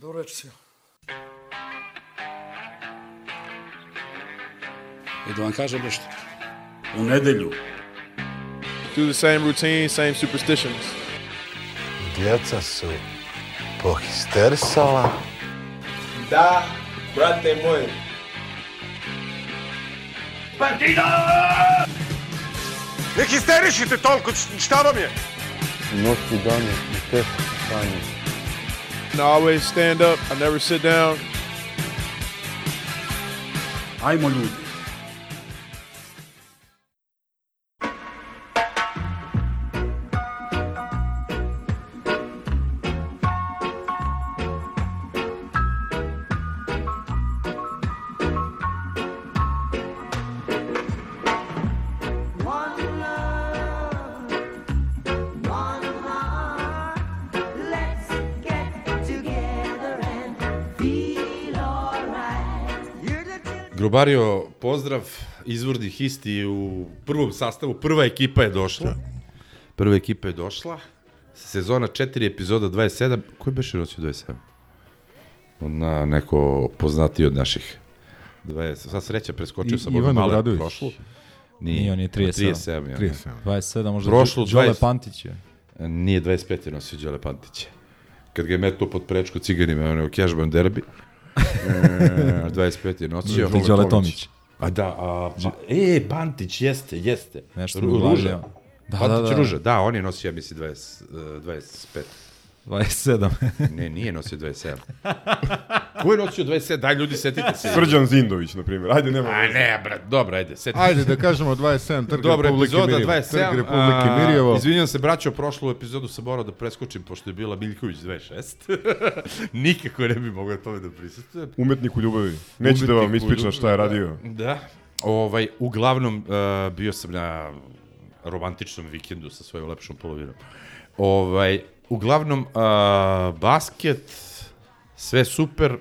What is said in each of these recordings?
До речи. И да вам кажа нещо. У неделю. Do the same routine, same superstitions. Djeca su pohistersala. Da, brate moj. Партида! Не хистеришите толкова, щаба ми е! Нощ и дани, и те, And I always stand up. I never sit down. Ajmo ljudi. Grubario, pozdrav, izvornih isti u prvom sastavu. Prva ekipa je došla. Prva ekipa je došla. Sezona 4, epizoda 27. Koji beše nosio 27? Na neko poznatiji od naših. 20. Sad sreća, preskočio sam Ivan Obradović. prošlu. Nije, on je 37. 37, ja. 37. 27, možda Prošlo Đole 20. Pantić je. Nije 25 je nosio Đole Pantić. Kad ga je metao pod prečku ciganima, ono je u Cashman derbi. E, 25 je nosio. Ili Đole Tomić. A da, a, pa, e, Pantić, jeste, jeste. Nešto Ru-. Ruža. Da, Pantić da, da. Ruža, da, on je nosio, ja mislim, 20, uh, 25. 27. Ne, nije nosio 27. Ko je nosio 27? Daj, ljudi, setite se. Srđan Zindović, na primjer. Ajde, nema. A ne, brat, dobro, ajde, setite Ajde da kažemo 27 Trg Dobro, Republike epizoda Mirjevo. 27. Trg Republike a, Mirjevo. Izvinjam se, braćo, prošlu epizodu sam morao da preskočim, pošto je bila Miljković 26. Nikako ne bi mogao tome da prisustujem. Umetnik u ljubavi. Neće da vam ispričam šta je radio. Da. Ovaj, uglavnom, uh, bio sam na romantičnom vikendu sa svojom lepšom polovinom. Ovaj, uglavnom, uh, basket, sve super,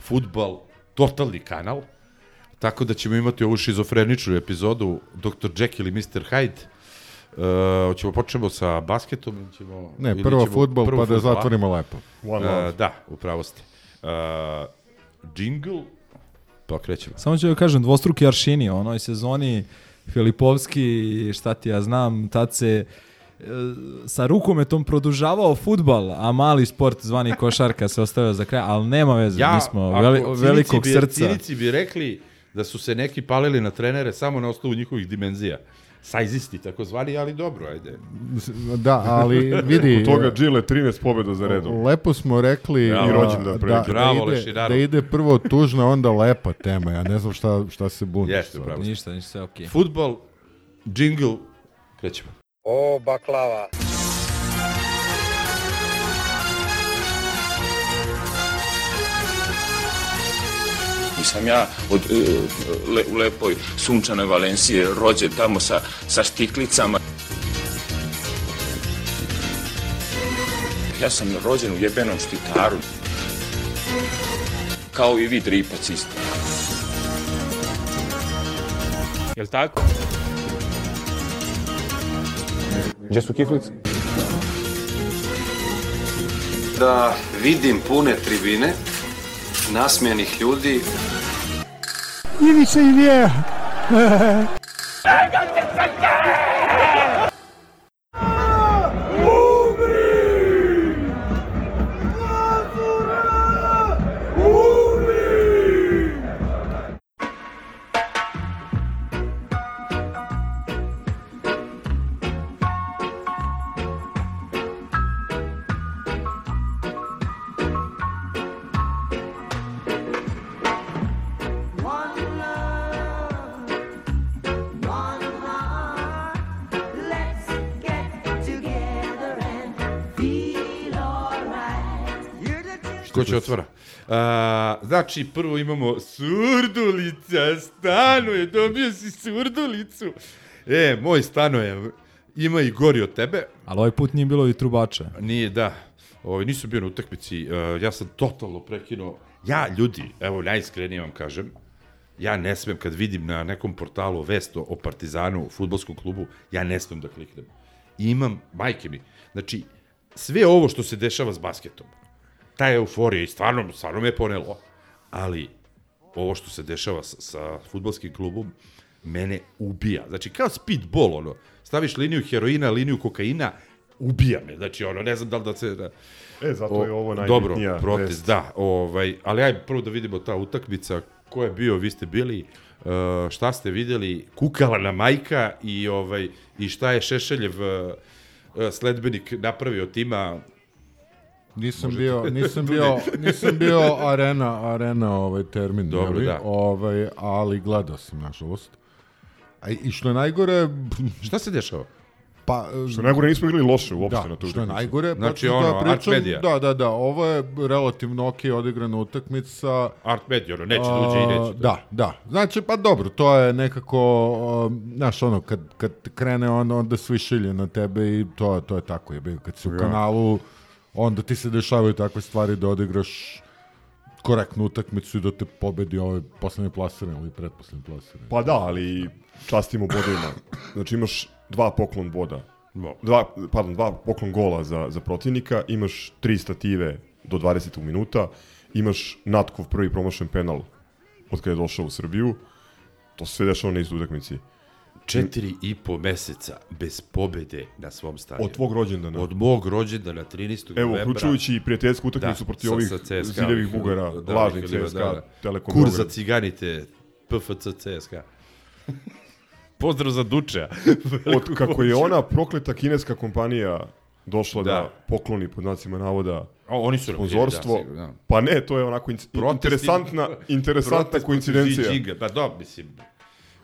futbal, totalni kanal, tako da ćemo imati ovu šizofreničnu epizodu Dr. Jekyll i Mr. Hyde. Uh, hoćemo počnemo sa basketom ili ćemo... Ne, prvo ćemo- futbol, prvo pa da fudbal, a? zatvorimo lepo. One. Uh, da, upravo ste. Uh, jingle, pa krećemo. Samo ću da kažem, dvostruki aršini, u onoj sezoni Filipovski, šta ti ja znam, tad se e, sa rukometom produžavao futbal, a mali sport zvani košarka se ostavio za kraj, ali nema veze, mi smo veli, velikog bi, srca. Cinici bi rekli da su se neki palili na trenere samo na osnovu njihovih dimenzija. Sajzisti, tako zvani, ali dobro, ajde. Da, ali vidi... Od toga Gile 13 pobjeda za redom. Lepo smo rekli Bravo. da, I rođendan da, da, Bravo, ide, Lešinaru. da ide prvo tužna, onda lepa tema. Ja ne znam šta, šta se buni. Jeste, upravo. Ništa, ništa, sve okej. Futbol, jingle, krećemo. O, baklava. Nisam ja od, e, le, u lepoj sunčanoj Valencije rođen tamo sa, sa štiklicama. Ja sam rođen u jebenom štitaru. Kao i vi dripac isto. Jel tako? Gdje su kiflice? da vidim pune tribine, nasmijenih ljudi, One znači, prvo imamo surdulica, stanuje, dobio si surdulicu. E, moj stanoje, ima i gori od tebe. Ali ovaj put nije bilo i trubača. Nije, da. Ovaj, nisam bio na utakmici, uh, ja sam totalno prekinuo. Ja, ljudi, evo, najiskrenije vam kažem, ja ne smem kad vidim na nekom portalu vest o Partizanu, futbolskom klubu, ja ne smem da kliknem. I imam, majke mi, znači, sve ovo što se dešava s basketom, ta euforija i stvarno, stvarno me je ponelo. Ali, ovo što se dešava sa, sa futbolskim klubom, mene ubija. Znači, kao speedball, ono, staviš liniju heroina, liniju kokaina, ubija me. Znači, ono, ne znam da li da se... Da, E, zato je ovo Dobro, najbitnija protest, vest. da. Ovaj, ali ajde prvo da vidimo ta utakmica, ko je bio, vi ste bili, uh, šta ste videli, kukala na majka i, ovaj, i šta je Šešeljev uh, sledbenik napravio tima Nisam bio, nisam bio, nisam bio arena, arena ovaj termin, Dobro, jeli? da. ovaj, ali gledao sam, nažalost. A i što je najgore, Šta se dešava? pa... Što najgore nismo igrali loše uopšte Da, na tu što je najgore, Znači, ono, Art pričam, Media. Da, da, da, ovo je relativno ok odigrana utakmica. Art Media, ono, neće da uđe i neće. Da, da. Znači, pa dobro, to je nekako, um, znaš, ono, kad, kad krene on, onda svi šilje na tebe i to, to je tako, jebe, kad si u kanalu, onda ti se dešavaju takve stvari da odigraš korektnu utakmicu i da te pobedi ovaj poslednji plasiran ili pretposlednji plasiran. Pa da, ali častimo bodovima. Znači imaš dva poklon boda. No. Dva, pardon, dva poklon gola za, za protivnika, imaš tri stative do 20. minuta, imaš Natkov prvi promašen penal od kada je došao u Srbiju. To se sve dešava na istoj utakmici. Četiri i po meseca bez pobede na svom stadionu. Od tvog rođendana. Od mog rođendana 13. Evo, novembra. uključujući i prijateljsku utakmicu protiv sa- ovih ziljevih ovih, bugara, da, lažnih CSKA, da, da. Telekom Kur za ciganite, PFC CSKA. Pozdrav za Dučeja. Od kako je ona prokleta kineska kompanija došla da, Da. da pokloni pod znacima navoda O, oni su nam sponzorstvo. da, da. Pa ne, to je onako in, interesantna, interesantna koincidencija. protiv Jinpinga, Pa dobro, mislim.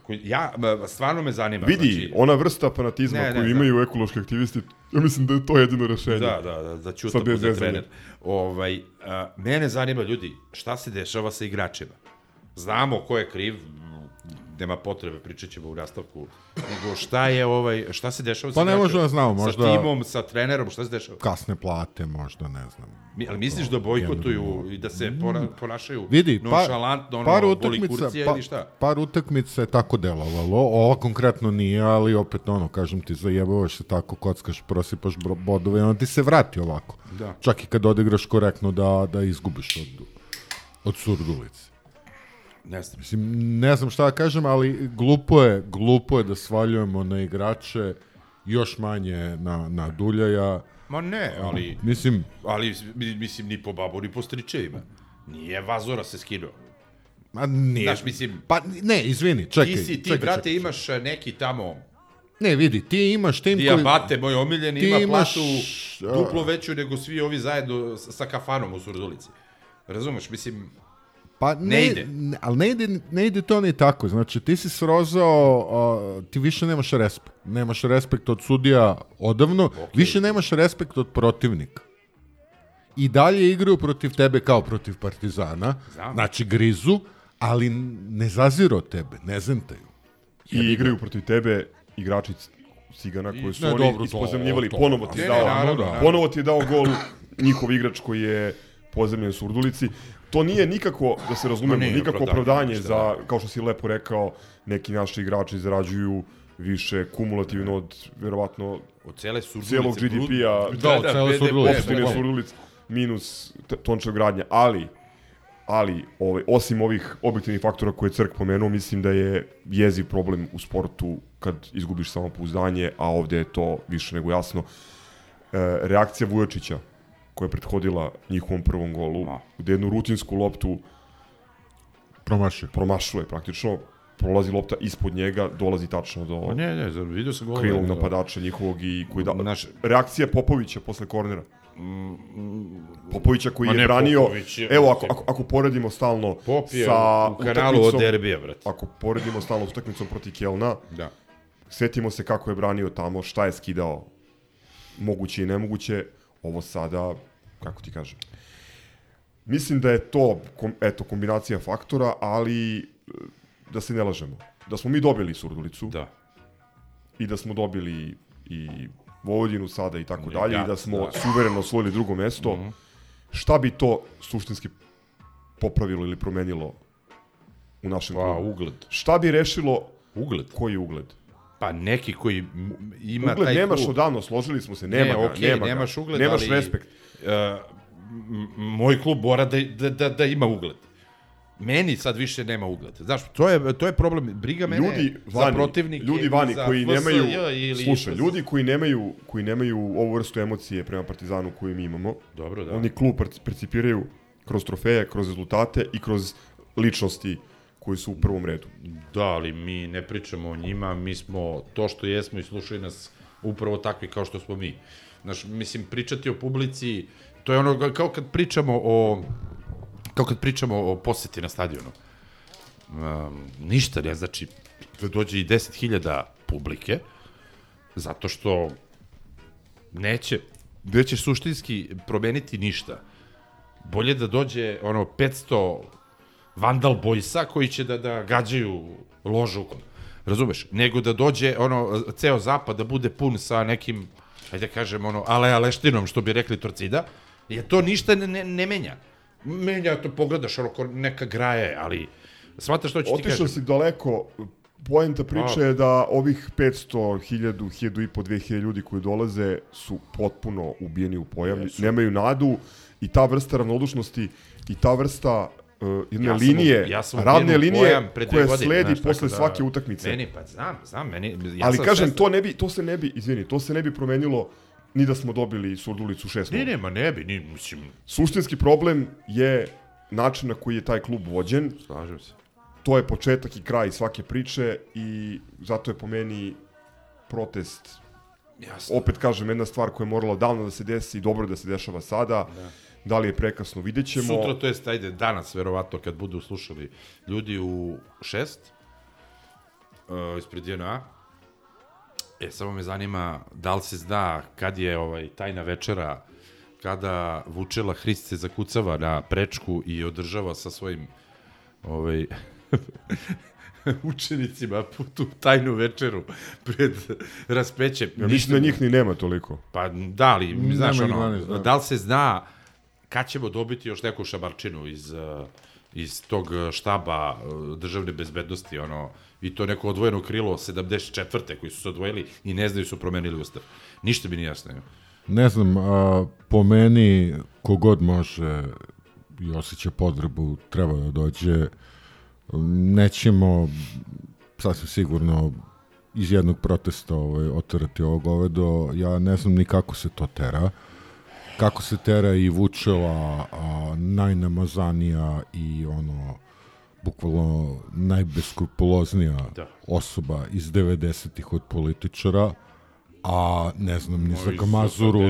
Koji- Ja, stvarno me zanima. Vidi, znači, ona vrsta fanatizma Ne, ne, koju da. imaju ekološki aktivisti, ja mislim da je to jedino rešenje. Da, da, da, da Sad Ćuta bez bude zezanja. trener. Ovaj, a, mene zanima, ljudi, šta se dešava sa igračima? Znamo ko je kriv, nema potrebe, pričat ćemo u nastavku. Nego šta je ovaj, šta se dešava sa Pa ne igračima? možemo da znamo, možda- Sa timom, sa trenerom, šta se dešava? Kasne plate, možda, ne znam. Mi, ali misliš da bojkotuju i da se pona, ponašaju Vidi, pa, nonšalantno, ono, par boli utakmica, kurcija pa, ili šta? par utakmica je tako delovalo, ova konkretno nije, ali opet ono, kažem ti, zajebavaš se tako, kockaš, prosipaš bodove, onda ti se vrati ovako. Da. Čak i kad odigraš korektno da, da izgubiš od, od surdulice. Ne znam. Mislim, ne znam šta da kažem, ali glupo je, glupo je da svaljujemo na igrače, još manje na, na Duljaja. Ma ne, ali, Mislim, ali mi- mislim ni po babu, ni po stričevima. Nije Vazora se skinuo. ma nije. Znaš, mislim- Pa ne, izvini, čekaj. Ti si, ti, čekaj, brate, čekaj. imaš e, neki tamo Ne, vidi, ti imaš tim koji... Diabate, moj omiljeni, ti ima imaš, platu duplo veću nego svi ovi zajedno sa kafanom u Surdulici. Razumeš, mislim, Pa ne, Ne ide. Ne, ali ne ide, ne ide to ni tako. Znači, ti si srozao, a, ti više nemaš respekt. Nemaš respekt od sudija odavno, više nemaš respekt od protivnika. I dalje igraju protiv tebe kao protiv Partizana. Znam. Znači, grizu, ali ne zaziru od tebe, ne zentaju. I igraju protiv tebe igrači Cigana koji su Ne, oni dobro, to- ispozemljivali. to- Ponovo ti je Ne, ne, dao, naravno, naravno. ponovo ti je dao gol njihov igrač koji je pozemljen u Surdulici. To nije nikako, da se razumemo, nije nikako opravdanje, za, kao što si lepo rekao, neki naši igrači zarađuju više kumulativno od, verovatno, od cele Surdulice... cijelog GDP-a, Da, od cele E, Surdulice, opštine bukvalno. Surdulic minus t- tončev gradnja, ali ali ovaj, osim ovih objektivnih faktora koje je Crk pomenuo, mislim da je jeziv problem u sportu kad izgubiš samopouzdanje, a ovde je to više nego jasno. E, reakcija Vujočića koja je prethodila njihovom prvom golu, Ma. gde jednu rutinsku loptu Promašio. promašuje praktično, prolazi lopta ispod njega, dolazi tačno do Pa ne, ne, vidio sam gol. krilnog napadača njihovog i koji da... Naš- Reakcija Popovića posle kornera. Popovića koji Ma je ne, branio... Popović je- evo, ako, ako, ako poredimo stalno Pop je sa u kanalu od derbija, brate. Ako poredimo stalno s utakmicom protiv Kelna, Da. setimo se kako je branio tamo, šta je skidao moguće i nemoguće, ovo sada, kako ti kažem, mislim da je to, kom, eto, kombinacija faktora, ali e, da se ne lažemo. Da smo mi dobili Surdulicu Da. i da smo dobili i Vojvodinu sada i tako dalje i da smo da. suvereno osvojili drugo mesto, šta bi to suštinski popravilo ili promenilo u našem Pa, klubu? ugled. Šta bi rešilo Ugled. koji ugled? Pa neki koji ima ugled taj nemaš klub. odavno, složili smo se, nema ne, ga, okej, nema ga. nemaš ugled, nemaš ali, respekt. Uh, moj klub mora da, da, da, da ima ugled. Meni sad više nema ugled. Znaš, to je, to je problem. Briga mene ljudi za vani, protivnike. ljudi vani za koji nemaju ili slušaj, FSJ. ljudi koji nemaju koji nemaju ovu vrstu emocije prema Partizanu koju mi imamo. Dobro, da. Oni klub perci- percipiraju kroz trofeje, kroz rezultate i kroz ličnosti koji su u prvom redu. Da, ali mi ne pričamo o njima, mi smo to što jesmo i slušaju nas upravo takvi kao što smo mi. Znaš, mislim, pričati o publici, to je ono kao kad pričamo o kao kad pričamo o poseti na stadionu. Um, ništa ne znači da dođe i 10.000 publike, zato što neće, neće suštinski promeniti ništa. Bolje da dođe ono 500 vandal bojsa koji će da, da gađaju ložu. Razumeš? Nego da dođe ono, ceo zapad da bude pun sa nekim, ajde da kažem, ono, ale aleštinom, što bi rekli Torcida, jer to ništa ne, ne, ne menja. Menja, to pogledaš, ono, ko neka graje, ali shvataš što ću ti Otišao kažem. si daleko. Poenta priče A. je da ovih 500, 1000, 1000 i po, 2000 ljudi koji dolaze su potpuno ubijeni u pojam, Jesu. nemaju nadu i ta vrsta ravnodušnosti i ta vrsta jedne Ja linije, ja u linije pojam pre dve koja godine, sledi znaš, posle da- svake utakmice. Meni, pa znam, znam, meni... Ja Ali kažem, to ne bi, to se ne bi, izvini, to se ne bi promenilo ni da smo dobili Surdulicu 6 Ne, ne, ma ne bi, ni, mislim, Suštinski problem je način na koji je taj klub vođen. slažem se. To je početak i kraj svake priče i zato je po meni protest Jasno. opet kažem jedna stvar koja je morala davno da se desi i dobro da se dešava sada. Da, da li je prekasno, vidjet ćemo. Sutra, to jest, ajde, danas, verovatno, kad budu slušali ljudi u šest, uh, ispred JNA, e, samo me zanima, da li se zna kad je ovaj tajna večera, kada Vučela Hrist se zakucava na prečku i održava sa svojim ovaj, učenicima tu tajnu večeru pred raspećem. Ja mislim da njih ni nema toliko. Pa da li, znaš Nema ono, 12, da. da li se zna kad ćemo dobiti još neku šabarčinu iz, uh, iz tog štaba uh, državne bezbednosti, ono, i to neko odvojeno krilo 74. koji su se odvojili i ne znaju su promenili ustav. Ništa mi nije jasno. Ne znam, a, po meni, kogod može i osjeća podrebu, treba da dođe. Nećemo sasvim sigurno iz jednog protesta ovaj, oterati ovo govedo. Ja ne znam ni kako se to tera. Kako se tera i Vučeva, a, najnamazanija i ono, bukvalno najbeskrupuloznija Da. osoba iz 90-ih od političara, a ne znam ni za 80-ih,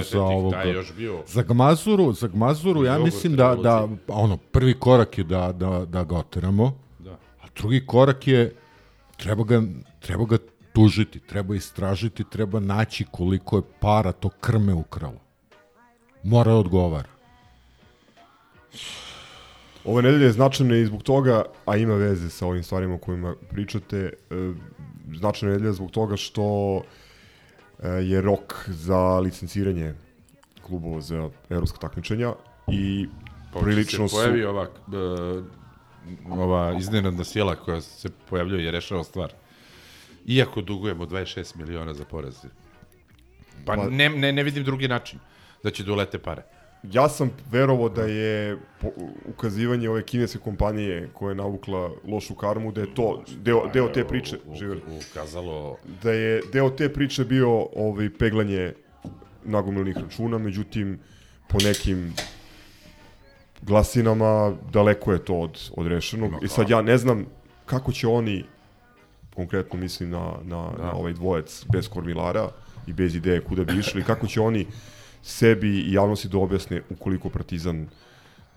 za ovog... još bio- Za Gmazuru, za Gmazuru, ja mislim da, da, revolucije. ono, prvi korak je da, da, da ga oteramo, Da. a drugi korak je, treba ga, treba ga tužiti, treba istražiti, treba naći koliko je para to krme ukralo. Mora da odgovara. Ove nedelje je značajna i zbog toga, a ima veze sa ovim stvarima o kojima pričate, e, značajna nedelja zbog toga što e, je rok za licenciranje klubova za evropska takmičenja i Pa prilično se su... pojavi ova, uh, ova iznenadna sjela koja se pojavljuje i rešava stvar. Iako dugujemo 26 miliona za porez. Pa, Pa- ne, ne, ne vidim drugi način da će da ulete pare. Ja sam verovao da je ukazivanje ove kineske kompanije koja je navukla lošu karmu, da je to deo, deo te priče, živeli, Ukazalo... da je deo te priče bio ovaj, peglanje nagomilnih računa, međutim, po nekim glasinama daleko je to od, od rešenog. I sad ja ne znam kako će oni, konkretno mislim na, na, da. na ovaj dvojec bez kormilara i bez ideje kuda bi išli, kako će oni sebi i javnosti da objasne ukoliko Partizan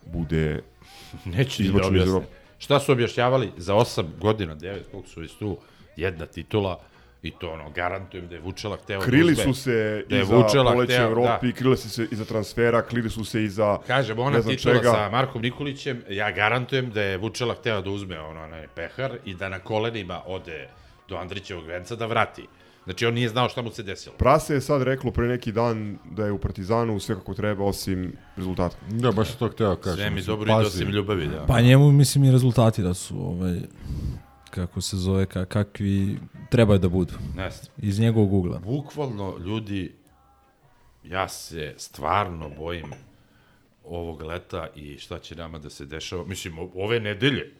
bude Neće da iz objasne. Evrope. Šta su objašnjavali? Za 8 godina, 9, koliko su već tu, jedna titula, i to ono, garantujem da je Vučela hteo da Krili uzme. su se da je iza Vučela hteo, Evropi, da. krili su se iza transfera, krili su se iza Kažem, ona titula čega. sa Markom Nikolićem, ja garantujem da je Vučela hteo da uzme ono, onaj pehar i da na kolenima ode do Andrićevog venca da vrati. Znači, on nije znao šta mu se desilo. Prase je sad reklo pre neki dan da je u Partizanu sve kako treba osim rezultata. Da, baš to hteo kažem. Sve mi dobro ide pazi. osim ljubavi, da. Pa njemu mislim i rezultati da su ovaj kako se zove, ka, kakvi trebaju da budu znam. iz njegovog ugla. Bukvalno, ljudi, ja se stvarno bojim ovog leta i šta će nama da se dešava. Mislim, ove nedelje,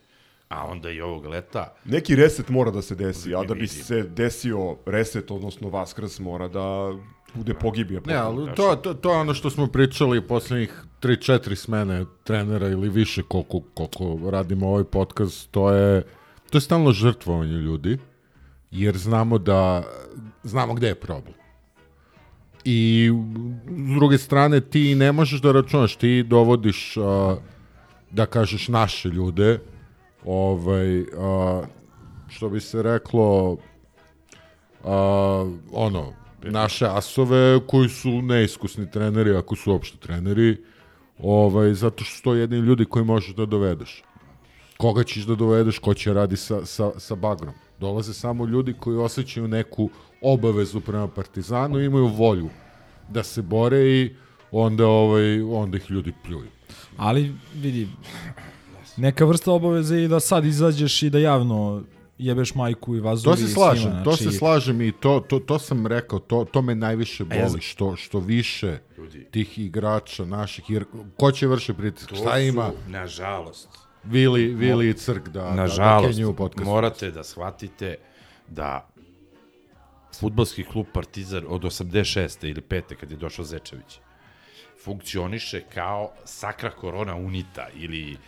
a onda i ovog leta. Neki reset mora da se desi, a da bi Vidim. se desio reset, odnosno Vaskrs, mora da bude pogibija. Ne, ali to, to, to je ono što smo pričali poslednjih 3-4 smene trenera ili više koliko, koliko radimo ovaj podcast, to je, to je stalno žrtvovanje ljudi, jer znamo da, znamo gde je problem. I s druge strane ti ne možeš da računaš, ti dovodiš, a, da kažeš, naše ljude, ovaj, a, što bi se reklo, a, ono, naše asove koji su neiskusni treneri, ako su uopšte treneri, ovaj, zato što su to jedini ljudi koji možeš da dovedeš. Koga ćeš da dovedeš, ko će radi sa, sa, sa bagrom. Dolaze samo ljudi koji osjećaju neku obavezu prema Partizanu, imaju volju da se bore i onda, ovaj, onda ih ljudi pljuju. Ali, vidi, neka vrsta obaveze i da sad izađeš i da javno jebeš majku i vazuri To se slažem, svima, to se znači- slažem i to, to, to sam rekao, to, to me najviše boli, što, što više tih igrača naših, jer ko će vrši pritisak, To šta ima Su, nažalost, Vili, Vili i Crk da, da, da nažalost, kenju u podcastu. morate da shvatite da futbalski klub Partizan od 86. ili 5. kad je došao Zečević, funkcioniše kao sakra korona unita ili uh,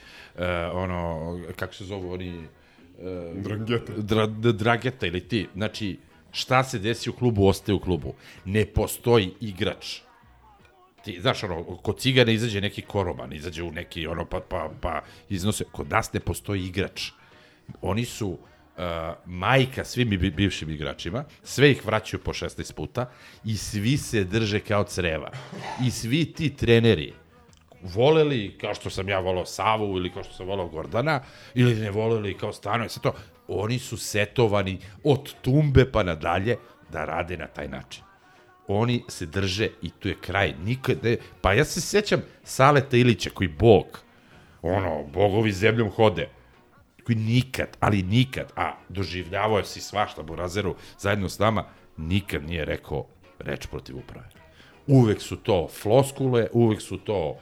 ono, kako se zovu oni... Uh, Drangeta. Dra, drageta ili ti. Znači, šta se desi u klubu, ostaje u klubu. Ne postoji igrač ti, znaš, ono, kod cigana izađe neki koroban, izađe u neki, ono, pa, pa, pa iznose. Kod nas ne postoji igrač. Oni su uh, majka svim bi- bivšim igračima, sve ih vraćaju po 16 puta i svi se drže kao creva. I svi ti treneri, voleli, kao što sam ja volao Savu ili kao što sam volao Gordana, ili ne voleli kao Stanoje, sve to, oni su setovani od tumbe pa nadalje da rade na taj način oni se drže i tu je kraj. Nikad ne, pa ja se sećam Saleta Ilića koji bog, ono, bogovi zemljom hode, koji nikad, ali nikad, a doživljavao je si svašta Burazeru zajedno s nama, nikad nije rekao reč protiv uprave. Uvek su to floskule, uvek su to uh,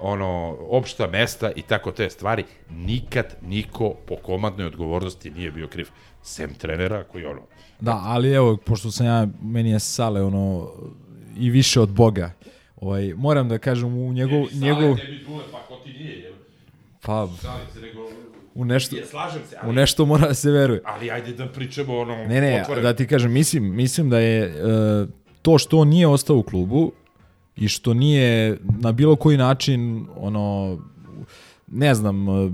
ono opšta mesta i tako te stvari. Nikad niko po komandnoj odgovornosti nije bio kriv. Sem trenera koji ono, Da, ali evo, pošto sam ja, meni je Sale ono, i više od Boga. Ovaj, moram da kažem u njegov, njegov, tebi dule, pa ko ti nije, jel? pa Šalim se, nego... u nešto, Je, slažem se, ali, u nešto mora da se veruje. ali ajde da pričamo ono... Ne, ne, otvoreno. da ti kažem, mislim, mislim da je e, to što on nije ostao u klubu i što nije na bilo koji način ono ne znam e,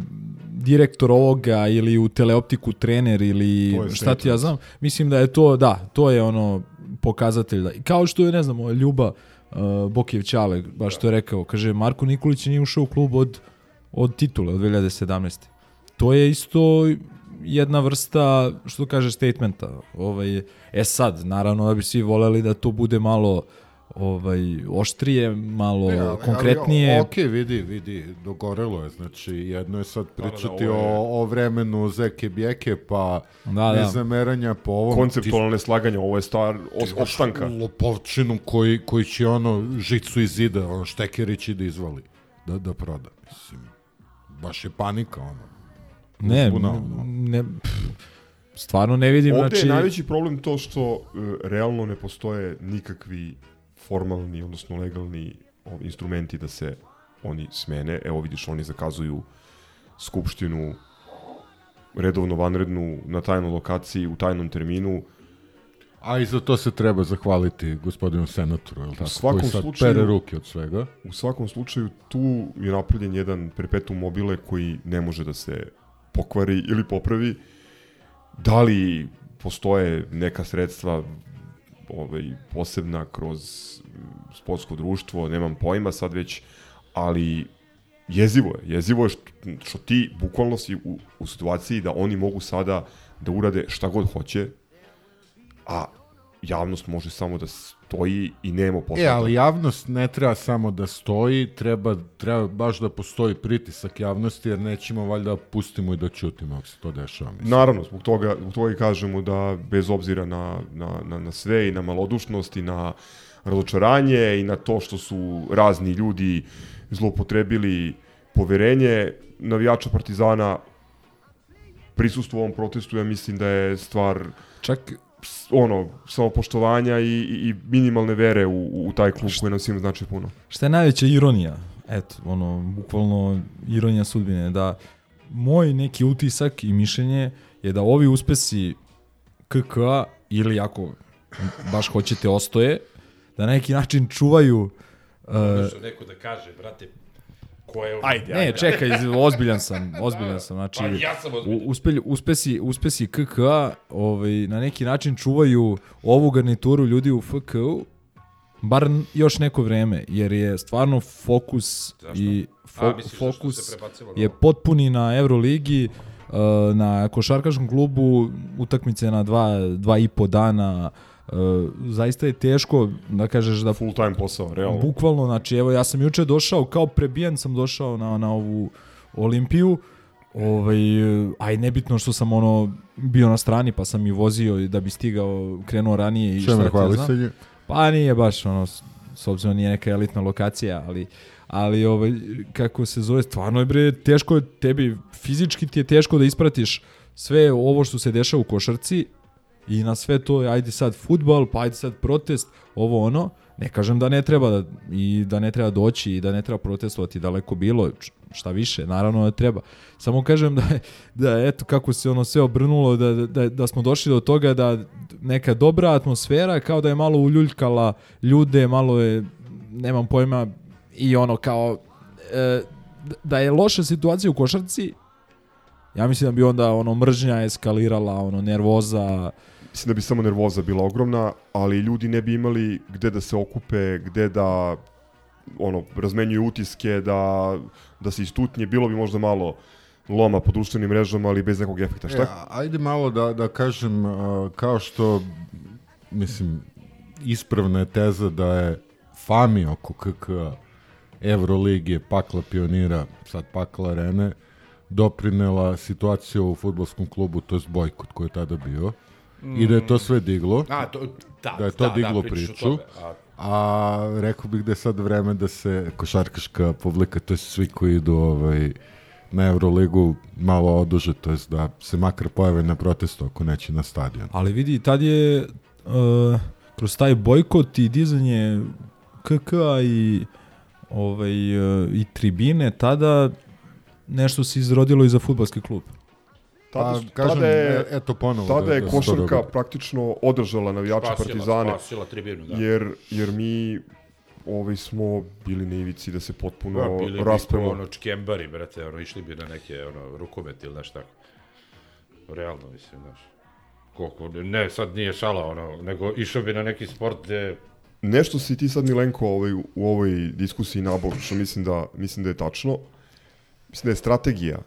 direktor ovoga ili u teleoptiku trener ili To šta ti ja znam, mislim da je to da, to je ono pokazatelj da, kao što je ne znam Ljuba uh, Bokijev Ćale, baš što je rekao, kaže Marko Nikolić nije ušao u klub od od titule od 2017. To je isto jedna vrsta, što kaže, statementa. Ovaj, e sad, naravno da bi svi voleli da to bude malo ovaj oštrije, malo Ne, ali- konkretnije. Ali, ok, vidi, vidi, dogorelo je. Znači, jedno je sad pričati ovo je- o, o vremenu zeke bjeke, pa Da, da. nezameranja po ovom. Konceptualno neslaganje, ovo je Ti- opstanka. Lopovčinu koji, koji će ono žicu iz zida, ono štekerić ide izvali da, da proda. Mislim, baš je panika, ono. ne, uzbuna, ono. ne, pff, stvarno ne vidim, Ovde znači... je najveći problem to što e, realno ne postoje nikakvi formalni, odnosno legalni instrumenti da se oni smene. Evo vidiš, oni zakazuju skupštinu redovno vanrednu na tajnoj lokaciji u tajnom terminu. A i za to se treba zahvaliti gospodinu senatoru, je li tako? svakom koji sad slučaju- pere ruke od svega. U svakom slučaju tu je napravljen jedan perpetuum mobile koji ne može da se pokvari ili popravi. Da li postoje neka sredstva ovaj, posebna kroz sportsko društvo, nemam pojma sad već, ali jezivo je. Jezivo je što, što ti bukvalno si u, u situaciji da oni mogu sada da urade šta god hoće, a javnost može samo da stoji i nema posla. E, ali javnost ne treba samo da stoji, treba, treba baš da postoji pritisak javnosti, jer nećemo valjda pustimo i da ćutimo ako se to dešava. Mislim. Naravno, zbog toga, zbog toga i kažemo da bez obzira na, na, na, na sve i na malodušnost i na razočaranje i na to što su razni ljudi zloupotrebili poverenje navijača Partizana prisustvo u ovom protestu, ja mislim da je stvar Čak ono, samopoštovanja i, i i minimalne vere u, u taj klub koji nam svima znači puno. Šta je najveća ironija? Eto, ono, bukvalno ironija sudbine, da moj neki utisak i mišljenje je da ovi uspesi KK ili ako baš hoćete ostoje, da na neki način čuvaju uh, Što neko da kaže, brate, ko je... Ajde, Ne, čekaj, ozbiljan sam, ozbiljan sam. Znači, Pa ja sam ozbiljan. uspelj, uspesi, uspesi KK ovaj, na neki način čuvaju ovu garnituru ljudi u FK-u, bar još neko vreme, jer je stvarno fokus i A, fo, misliš zašto fokus je potpuni na Euroligi, uh, na košarkaškom klubu, utakmice na dva, dva i po dana, uh, zaista je teško da kažeš da Full time posao, realno. Bukvalno, znači, evo, ja sam juče došao, kao prebijen sam došao na, na ovu Olimpiju, ovaj, aj nebitno što sam ono bio na strani, pa sam i vozio i da bi stigao, krenuo ranije i šta Čeme ti ja znam. Pa nije baš ono, s- s obzirom nije neka elitna lokacija, ali ali ovaj, kako se zove, stvarno je bre, teško je tebi, fizički ti je teško da ispratiš sve ovo što se dešava u košarci i na sve to, ajde sad futbal, pa ajde sad protest, ovo ono, ne kažem da ne treba da, i da ne treba doći i da ne treba protestovati daleko bilo, šta više, naravno da treba. Samo kažem da, da eto kako se ono sve obrnulo, da, da, da smo došli do toga da neka dobra atmosfera kao da je malo uljuljkala ljude, malo je, nemam pojma, i ono kao, e, da je loša situacija u košarci, ja mislim da bi onda ono mržnja eskalirala, ono nervoza, Mislim da bi samo nervoza bila ogromna, ali ljudi ne bi imali gde da se okupe, gde da ono, razmenjuju utiske, da, da se istutnje, bilo bi možda malo loma po društvenim mrežama, ali bez nekog efekta. Šta? E, ajde malo da, da kažem, kao što, mislim, ispravna je teza da je fami oko KK Evroligije, pakla pionira, sad pakla arene, doprinela situacija u futbolskom klubu, to je bojkot koji je tada bio, i da je to sve diglo. A, to, da, da je to da, diglo da, pričaš o priču. tome. A, A rekao bih da je sad vreme da se košarkaška publika, to je svi koji idu ovaj, na Euroligu, malo oduže, to je da se makar pojave na protestu ako neće na stadion. Ali vidi, tad je uh, kroz taj bojkot i dizanje KK i ovaj, uh, i tribine, tada nešto se izrodilo i za futbalski klub. Tada, Pa, kažem, tada je, e- eto ponovo tada da- je da to košarka praktično održala navijače spasila, Partizane, spasila tribinu, da. jer, jer mi ovaj smo bili na ivici da se potpuno Pa, bili bi raspemo. ko, ono čkembari, brate, ono, išli bi na neke, ono, rukomet ili nešto tako. Realno, mislim, znaš. Koliko, ne, sad nije šala, ono, nego išao bi na neki sport gde Nešto si ti sad Milenko ovaj, u ovoj diskusiji nabog, što mislim da, mislim da je tačno. Mislim da je strategija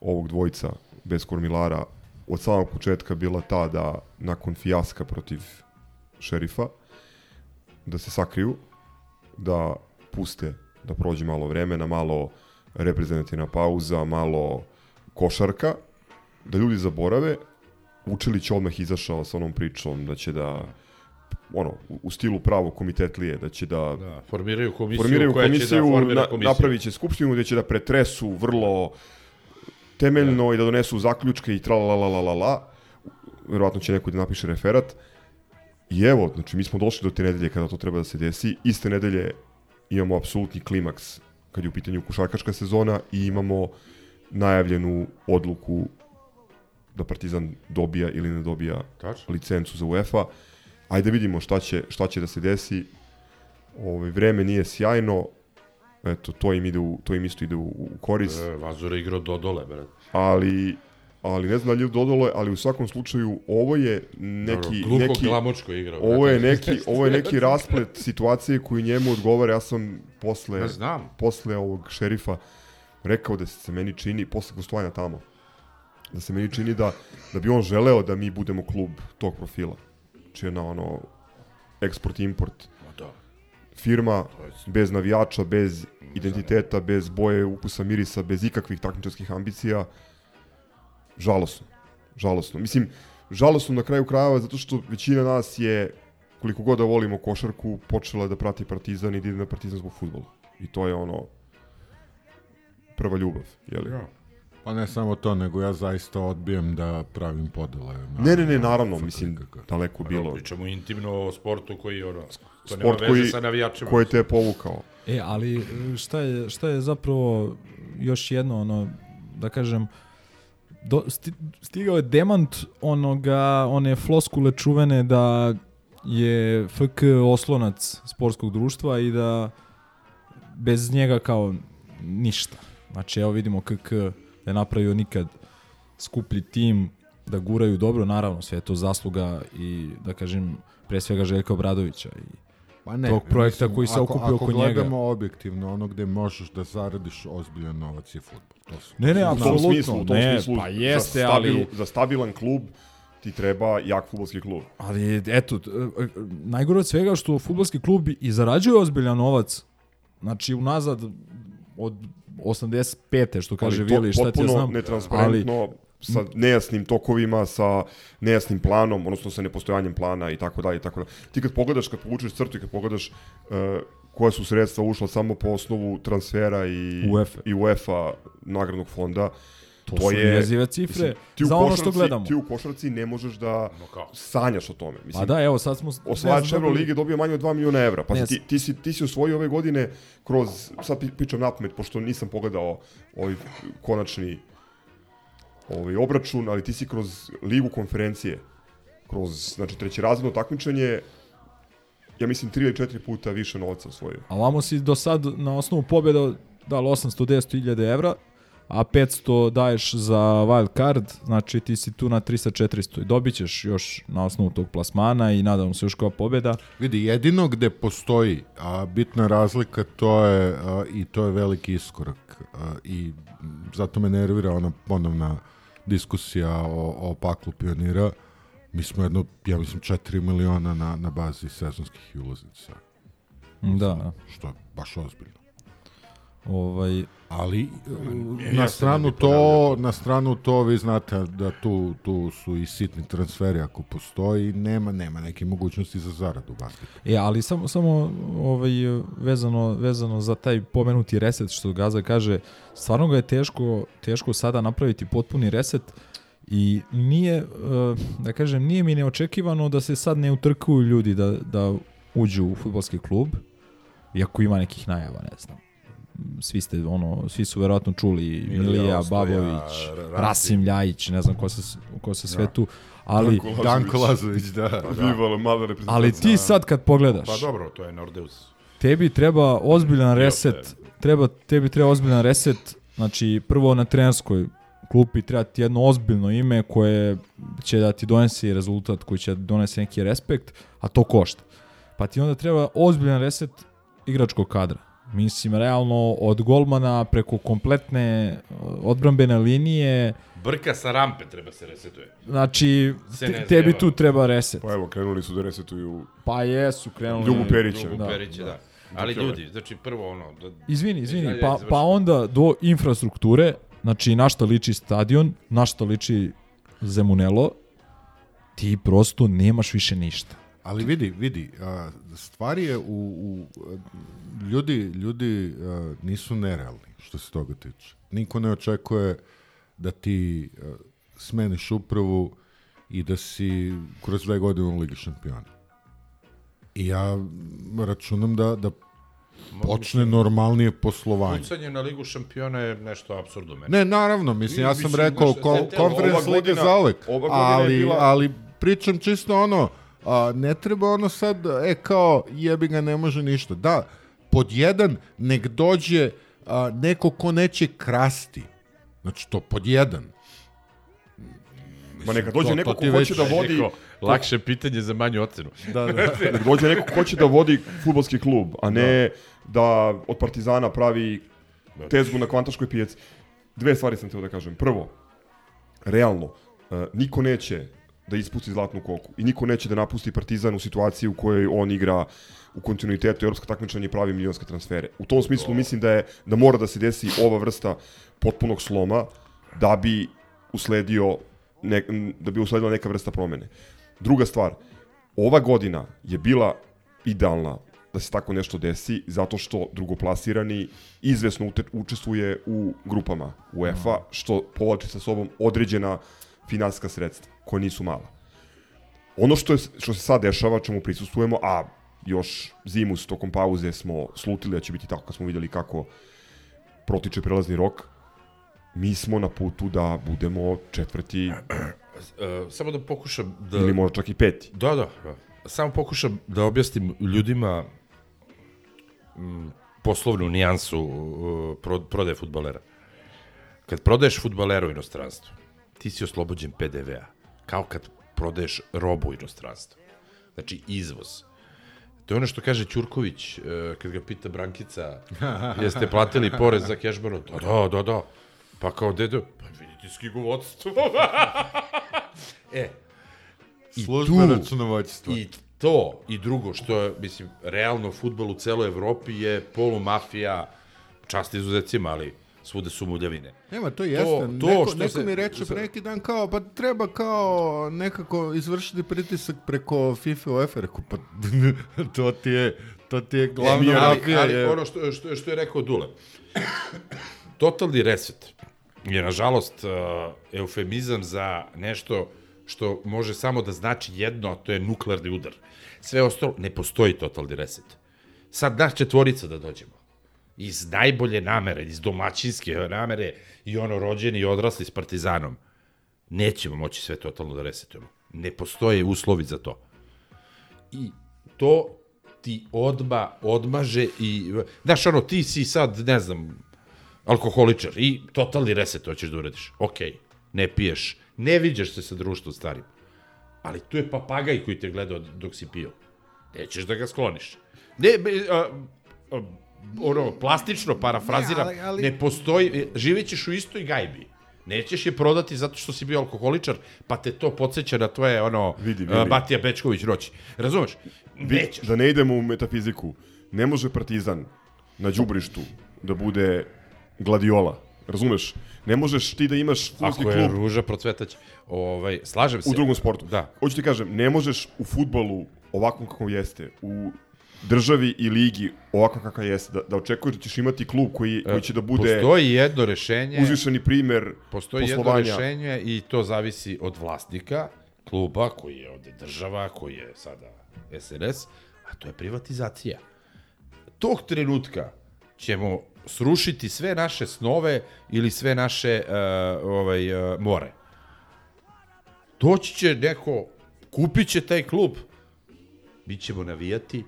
ovog dvojica bez kormilara od samog početka bila ta da nakon fijaska protiv šerifa da se sakriju, da puste da prođe malo vremena, malo reprezentativna pauza, malo košarka, da ljudi zaborave. Vučilić odmah izašao sa onom pričom da će da ono, u- stilu pravo komitetlije, da će da da, formiraju komisiju formiraju koja će da komisiju, formira na, komisiju. napravit će skupštinu gde će da pretresu vrlo temeljno i da donesu zaključke i tra la la la la la. Verovatno će neko da napiše referat. I evo, znači mi smo došli do te nedelje kada to treba da se desi. Iste nedelje imamo apsolutni klimaks kad je u pitanju košarkaška sezona i imamo najavljenu odluku da Partizan dobija ili ne dobija Tačno. licencu za UEFA. Ajde vidimo šta će, šta će da se desi. Ovaj vreme nije sjajno. Eto, to im ide u, to im isto ide u, u korist, E, Vazura igrao do dole, brate. ali ali ne znam da li je dodolo, ali u svakom slučaju ovo je neki Gluho neki glamočko igrao. ovo je neki ovo je neki rasplet situacije koji njemu odgovara. Ja sam posle Ja znam. posle ovog šerifa rekao da se meni čini posle gostovanja tamo da se meni čini da da bi on želeo da mi budemo klub tog profila. Znači jedna ono eksport import. Firma bez navijača, bez identiteta, bez boje, ukusa, mirisa, bez ikakvih takmičarskih ambicija. Žalosno. Žalosno. Mislim, žalosno na kraju krajeva zato što većina nas je koliko god da volimo košarku, počela da prati Partizan i da ide na Partizan zbog futbola. I to je ono prva ljubav, jeli? Ja. Pa ne samo to, nego ja zaista odbijem da pravim podele. Na, Ne, ne, ne, na naravno, mislim, daleko bilo. Pričamo intimno o sportu koji ono, to Sport koji, sa navijačima. koji te je povukao. E, ali šta je, šta je zapravo još jedno, ono, da kažem, do, sti, stigao je demant onoga, one floskule čuvene da je FK oslonac sportskog društva i da bez njega kao ništa. Znači, evo vidimo KK da je napravio nikad skuplji tim, da guraju dobro, naravno, sve je to zasluga i, da kažem, pre svega Željka Obradovića i Pa ne, tog projekta mislim, koji se ako, okupio ako oko njega. gledamo objektivno, ono gde možeš da zaradiš ozbiljan novac je futbol. To su, Ne, ne, U tom apsolutno. smislu, u tom ne, smislu, pa jeste, za, stabil, ali, za stabilan klub ti treba jak futbolski klub. ali eto, e, najgore od svega što futbolski klub i zarađuje ozbiljan novac. Znači, unazad od 85. što kaže ali Vili, šta ti ja potpuno znam. netransparentno, sa nejasnim tokovima, sa nejasnim planom, odnosno sa nepostojanjem plana i tako dalje i tako dalje. Ti kad pogledaš, kad povučeš crtu i kad pogledaš uh, koja su sredstva ušla samo po osnovu transfera i UEFA. i UEFA nagradnog fonda, To, to su je- jezive cifre mislim, ti u za ono što košarci- gledamo. Ti u košarci ne možeš da No sanjaš o tome. Mislim, Pa da, evo, sad smo... osvajač ne znam da Euro li- lige dobio manje od 2 miliona evra. Pa Ne ti, ti, si, ti si osvojio ove godine kroz, sad pričam napamet, pošto nisam pogledao ovaj konačni ovaj obračun, ali ti si kroz ligu konferencije, kroz znači, treće razredno takmičenje, ja mislim tri ili četiri puta više novca osvojio. A vamo si do sad na osnovu pobjeda dali 810.000 evra, a 500 daješ za wild card, znači ti si tu na 300-400 i dobit ćeš još na osnovu tog plasmana i nadam se još kao pobjeda. Vidi, jedino gde postoji a, bitna razlika, to je, a, i to je veliki iskorak. A, I zato me nervira ona ponovna diskusija o, o paklu pionira. Mi smo jedno, ja mislim, 4 miliona na, na bazi sezonskih ulaznica. Da, Što je baš ozbiljno. Ovaj, Ali ja na stranu to, na stranu to vi znate da tu, tu su i sitni transferi ako postoji, nema nema neke mogućnosti za zaradu u basketu. E, ali samo samo ovaj vezano vezano za taj pomenuti reset što Gaza kaže, stvarno ga je teško teško sada napraviti potpuni reset i nije eh, da kažem nije mi neočekivano da se sad ne utrkuju ljudi da da uđu u fudbalski klub iako ima nekih najava, ne znam. Svi ste ono, svi su verovatno čuli Milija Babović, Rasim. Rasim Ljajić, ne znam ko se ko se sve tu, ali Danko Lazović, da. Vivala mala reprezentacija. ali ti sad kad pogledaš Pa dobro, to je Nordeus. tebi treba ozbiljan reset, treba, tebi treba ozbiljan reset, znači prvo na trenerskoj klupi treba ti jedno ozbiljno ime koje će da ti donese rezultat, koji će da donese neki respekt, a to košta. Pa ti onda treba ozbiljan reset igračkog kadra. Mislim, realno, od golmana preko kompletne uh, odbrambene linije, Brka sa rampe treba se resetuje. znači, Se te- tebi tu treba reset. Pa evo, krenuli su da resetuju Pa jesu, krenuli. Ljubu Perića. Ljubu Da, Perića, da. Ali ljudi, znači prvo ono... Da, Izvini, izvini, Ajde, pa, završi. pa onda do infrastrukture, znači na šta liči stadion, na šta liči Zemunelo, ti prosto nemaš više ništa. Ali vidi, vidi, a, stvar je u, u ljudi, ljudi nisu nerealni što se toga tiče. Niko ne očekuje da ti smeniš upravu i da si kroz dve godine u Ligi šampiona. I ja računam da, da počne normalnije poslovanje. Pucanje na ligu šampiona je nešto absurdo meni. Ne, naravno, mislim, ja sam rekao ko, konferens liga za uvek, ali, ali pričam čisto ono, a, ne treba ono sad, e kao, jebi ga, ne može ništa. Da, pod jedan, nek dođe a, neko ko neće krasti. Znači, to pod jedan. Ma neka dođe to- neko to ko hoće da vodi... lakše pitanje za manju ocenu. Da, da. Nek dođe neko ko hoće da vodi futbolski klub, a ne da od Partizana pravi tezgu na kvantaškoj pijaci. Dve stvari sam teo da kažem. Prvo, realno, uh, niko neće da ispusti zlatnu koku i niko neće da napusti Partizan u situaciji u kojoj on igra u kontinuitetu evropska takmičenja i pravi milionske transfere. U tom smislu mislim da je da mora da se desi ova vrsta potpunog sloma da bi usledio ne, da bi usledila neka vrsta promene. Druga stvar, ova godina je bila idealna da se tako nešto desi, zato što drugoplasirani izvesno učestvuje u grupama UEFA, što povlači sa sobom određena finansijska sredstva, koja nisu mala. Ono što, je, što se sad dešava, čemu prisustujemo, a još zimus tokom pauze smo slutili da će biti tako kad smo vidjeli kako protiče prelazni rok, mi smo na putu da budemo četvrti E, samo da pokušam da... ili možda čak i peti. Da, da, da. Samo pokušam da objasnim ljudima mm, poslovnu nijansu uh, pro, prodaje futbalera. Kad prodaješ futbalera u inostranstvu, ti si oslobođen PDV-a, kao kad prodaješ robu u inostranstvu. Znači, izvoz. To je ono što kaže Ćurković, uh, kad ga pita Brankica, jeste platili porez za kešbaro? Da, da, da, da. Pa kao, dede, pa vidite skigovodstvo. e, i Služba računovodstva. I to, i drugo, što je, mislim, realno futbol u celoj Evropi je polumafija, čast izuzecima, ali svude su muljavine. Nema, to jeste. to neko, što neko se- mi reče pre neki dan kao, pa treba kao nekako izvršiti pritisak preko FIFA UEFA. Rekao, pa to ti je, to ti je glavna E, ali, mafija. ali je- ono što, što, što je rekao Dule, totalni reset je, nažalost, uh, eufemizam za nešto što može samo da znači jedno, a to je nuklearni udar. Sve ostalo, ne postoji totalni reset. Sad naš četvorica da dođemo. Iz najbolje namere, iz domaćinske namere i ono rođeni i odrasli s partizanom. Nećemo moći sve totalno da resetujemo. Ne postoje uslovi za to i to ti odma, odmaže i, znaš, ono, ti si sad, ne znam, alkoholičar i totalni reset hoćeš da uradiš. Okej, ne piješ, ne viđaš se sa društvom starim, ali tu je papagaj koji te gleda dok si pio. Nećeš da ga skloniš. Ne, a, a, ono, plastično parafraziram, Ne, ali- ali- ne postoji, živjet ćeš u istoj gajbi. Nećeš je prodati zato što si bio alkoholičar, pa te to podsjeća na tvoje, ono, Vidi, a, vidi. Batija Bečković noći. Razumeš? Vi, Nećeš. da ne idemo u metafiziku, ne može Partizan na đubrištu da bude gladiola. Razumeš? Ne možeš ti da imaš fudbalski Ako je klub ruža procvetać, ovaj, slažem se. u drugom sportu. Da. Hoću ti kažem, ne možeš u futbolu ovakvom kako jeste, u državi i ligi ovako kakav jeste, da, da očekuješ da ćeš imati klub koji, koji će da bude E, Postoji jedno rešenje, uzvišeni primer postoji jedno poslovanja. rešenje i to zavisi od vlasnika kluba, koji je ovde država, koji je sada SNS, a to je privatizacija. Tog trenutka ćemo srušiti sve naše snove ili sve naše uh, ovaj, uh, more. Doći će neko, kupit će taj klub, mi ćemo navijati,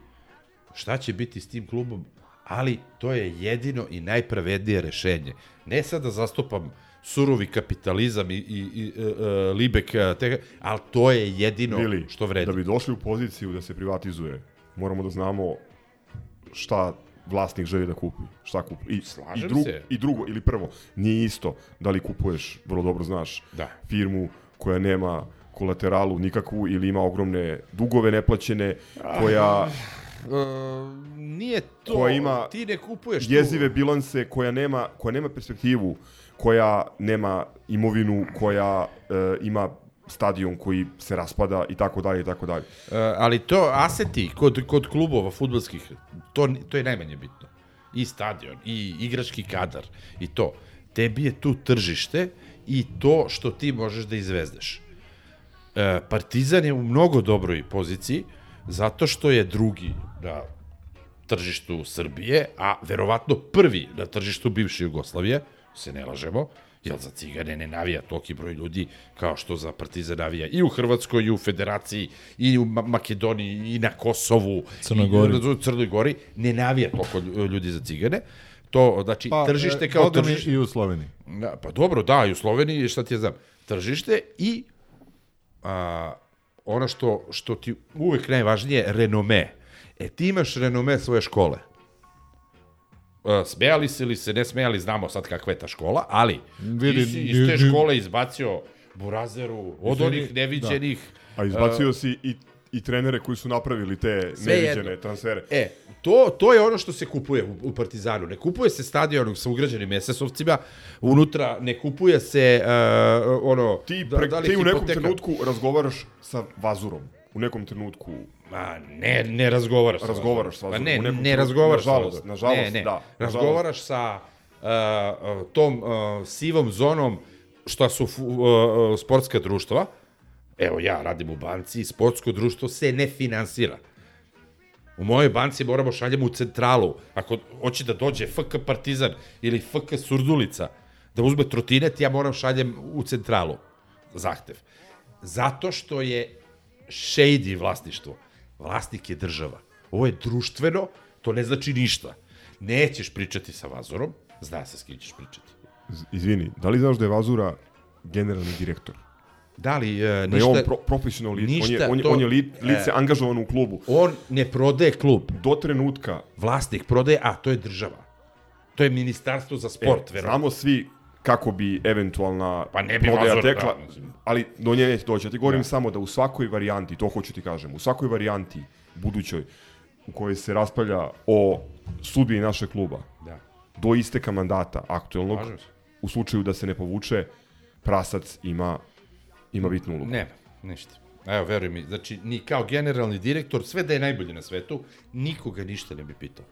šta će biti s tim klubom, ali to je jedino i najpravednije rešenje. Ne sad da zastupam surovi kapitalizam i, i, i e, e, Libek, e, te, ali to je jedino Bili, što vredi. da bi došli u poziciju da se privatizuje, moramo da znamo šta vlasnik želi da kupi, šta kupi. I, Slažem i, drug, se. I drugo, ili prvo, nije isto da li kupuješ, vrlo dobro znaš, Da. firmu koja nema kolateralu nikakvu ili ima ogromne dugove neplaćene, koja E, nije to, Koja ima ti ne kupuješ jezive tu. bilanse, koja nema, koja nema perspektivu, koja nema imovinu, koja e, ima stadion koji se raspada i tako dalje i tako dalje. E, ali to aseti kod, kod klubova futbolskih, to, to je najmanje bitno. I stadion, i igrački kadar, i to. Tebi je tu tržište i to što ti možeš da izvezdeš. E, Partizan je u mnogo dobroj poziciji, zato što je drugi na tržištu Srbije, a verovatno prvi na tržištu bivše Jugoslavije, se ne lažemo, jer za cigane ne navija toliki broj ljudi kao što za Partizan navija i u Hrvatskoj, i u Federaciji, i u Ma Makedoniji, i na Kosovu, Crnoj Gori. i u Crnoj Gori, ne navija toliko lju- ljudi za cigane. To, znači, Pa, tržište e, kao tržište. I u Sloveniji. Da, pa dobro, da, i u Sloveniji, šta ti ja znam, tržište i a, ono što, što ti uvek najvažnije, renome. E, ti imaš renome svoje škole. A, smejali se ili se ne smejali, znamo sad kakva je ta škola, ali Vidi, ti si iz te škole izbacio Burazeru, od onih neviđenih. A izbacio si i, i trenere koji su napravili te Sve neviđene jedno. transfere. E, to, to je ono što se kupuje u, u Partizanu. Ne kupuje se stadion sa ugrađenim SS-ovcima, unutra ne kupuje se uh, ono... Ti, da- pre, da li ti u nekom hipoteka- trenutku razgovaraš sa Vazurom. u nekom trenutku Ma, ne, ne razgovaraš sa Razgovaraš sa Pa Vazorom, ne, ne trenutku- razgovaraš sa nažalost, Vazorom. nažalost, ne, ne. da, Razgovaraš sa uh, uh, tom uh, sivom zonom šta su uh, uh, sportska društva. Evo, ja radim u banci, sportsko društvo se ne finansira. U mojoj banci moramo šaljemo u centralu. Ako hoće da dođe FK Partizan ili FK Surdulica, da uzme trotinet, ja moram šaljem u centralu zahtev. Zato što je shady vlasništvo. Vlasnik je država. Ovo je društveno, to ne znači ništa. Nećeš pričati sa Vazorom, zna se s kim ćeš pričati. Izvini, da li znaš da je Vazura generalni direktor? Da li uh, Da je ništa... on pro, profesionalno lice, on je, ništa on je, to- on je li, lice e. angažovano u klubu. On ne prodaje klub. Do trenutka, Vlasnik prodaje, a to je država. To je ministarstvo za sport, e, verovatno. znamo svi kako bi eventualna Pa ne bi prodaja tekla, da, ali do nje neće doći. Ja ti govorim samo da u svakoj varijanti, to hoću ti kažem, u svakoj varijanti budućoj u kojoj se raspravlja o sudbini našeg kluba, Da. do isteka mandata aktuelnog, u slučaju da se ne povuče, prasac ima, ima bitnu ulogu. Nema, ništa. Evo, veruj mi, znači, ni kao generalni direktor, sve da je najbolji na svetu, nikoga ništa ne bi pitao.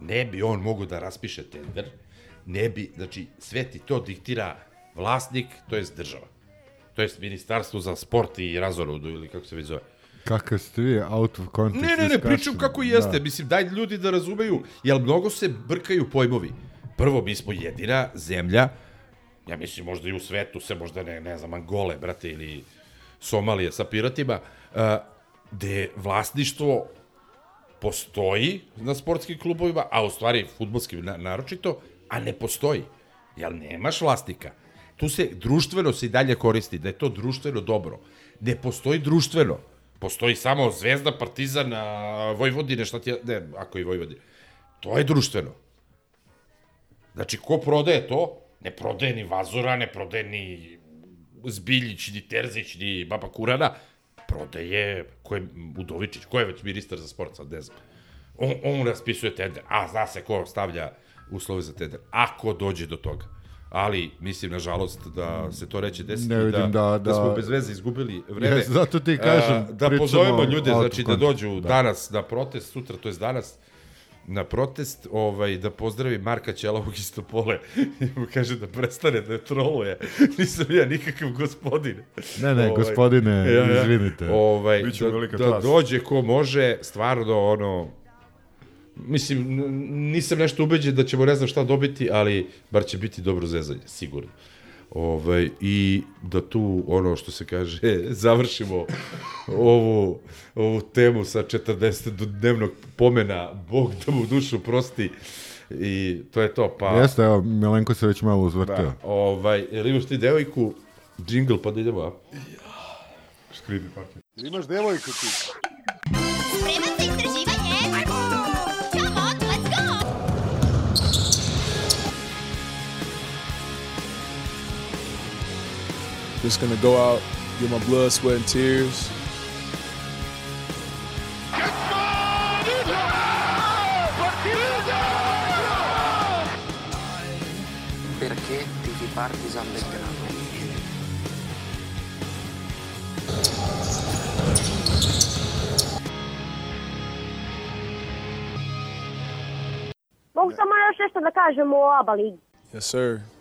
Ne bi on mogo da raspiše tender, ne bi, znači, sve ti to diktira vlasnik, to jest država. To jest ministarstvo za sport i razorudu, ili kako se već zove. Kakav ste vi out of context Ne, ne, ne, pričam kako jeste. Da. Mislim, daj ljudi da razumeju, jer mnogo se brkaju pojmovi. Prvo, mi smo jedina zemlja, ja mislim možda i u svetu, se možda ne, ne znam, Angole, brate, ili Somalije sa piratima, uh, gde vlasništvo postoji na sportskim klubovima, a u stvari futbolskim na, naročito, a ne postoji. Jel nemaš vlasnika? Tu se društveno se i dalje koristi, da je to društveno dobro. Ne postoji društveno. Postoji samo Zvezda, Partizan, Vojvodine, šta ti je, ne, ako i Vojvodine. To je društveno. Znači, ko prodaje to? Ne prodaje ni Vazura, ne prodaje ni Zbiljić, ni Terzić, ni Baba Kurana. Prodaje, ko je Udovičić, ko je već ministar za sport, sad ne znam. On, on raspisuje tender, a zna se ko stavlja uslove za tender. Ako dođe do toga. Ali, mislim, nažalost, da se to neće desiti, Ne vidim da- da, da- smo bez veze izgubili vreme. Jes, zato ti kažem, A, da pričamo pozovemo ljude, znači da dođu Da. danas na protest, sutra, to je danas, na protest, ovaj, da pozdravi Marka Ćelovog iz Topole i mu kaže da prestane da je troluje. Nisam ja nikakav gospodin. Ne, ne, gospodine, izvinite. Ovaj, da, velika da dođe ko može, stvarno, ono, mislim, nisam nešto ubeđen da ćemo ne znam šta dobiti, ali bar će biti dobro zezanje, sigurno. Ovaj, I da tu, ono što se kaže, završimo ovu, ovu temu sa 40 dnevnog pomena, Bog da mu dušu prosti. I to je to, pa... Jeste, evo, Milenko se već malo uzvrtio. Da, ovaj, jel imaš ti devojku, džingl, pa da idemo, a? Skribi parket. Imaš devojku ti. Just gonna go out, get my blood, sweat, and tears. Perché tifi Partizan Belgrado? Mogu samo još nešto da kažem o ABA ligi. Yes, sir.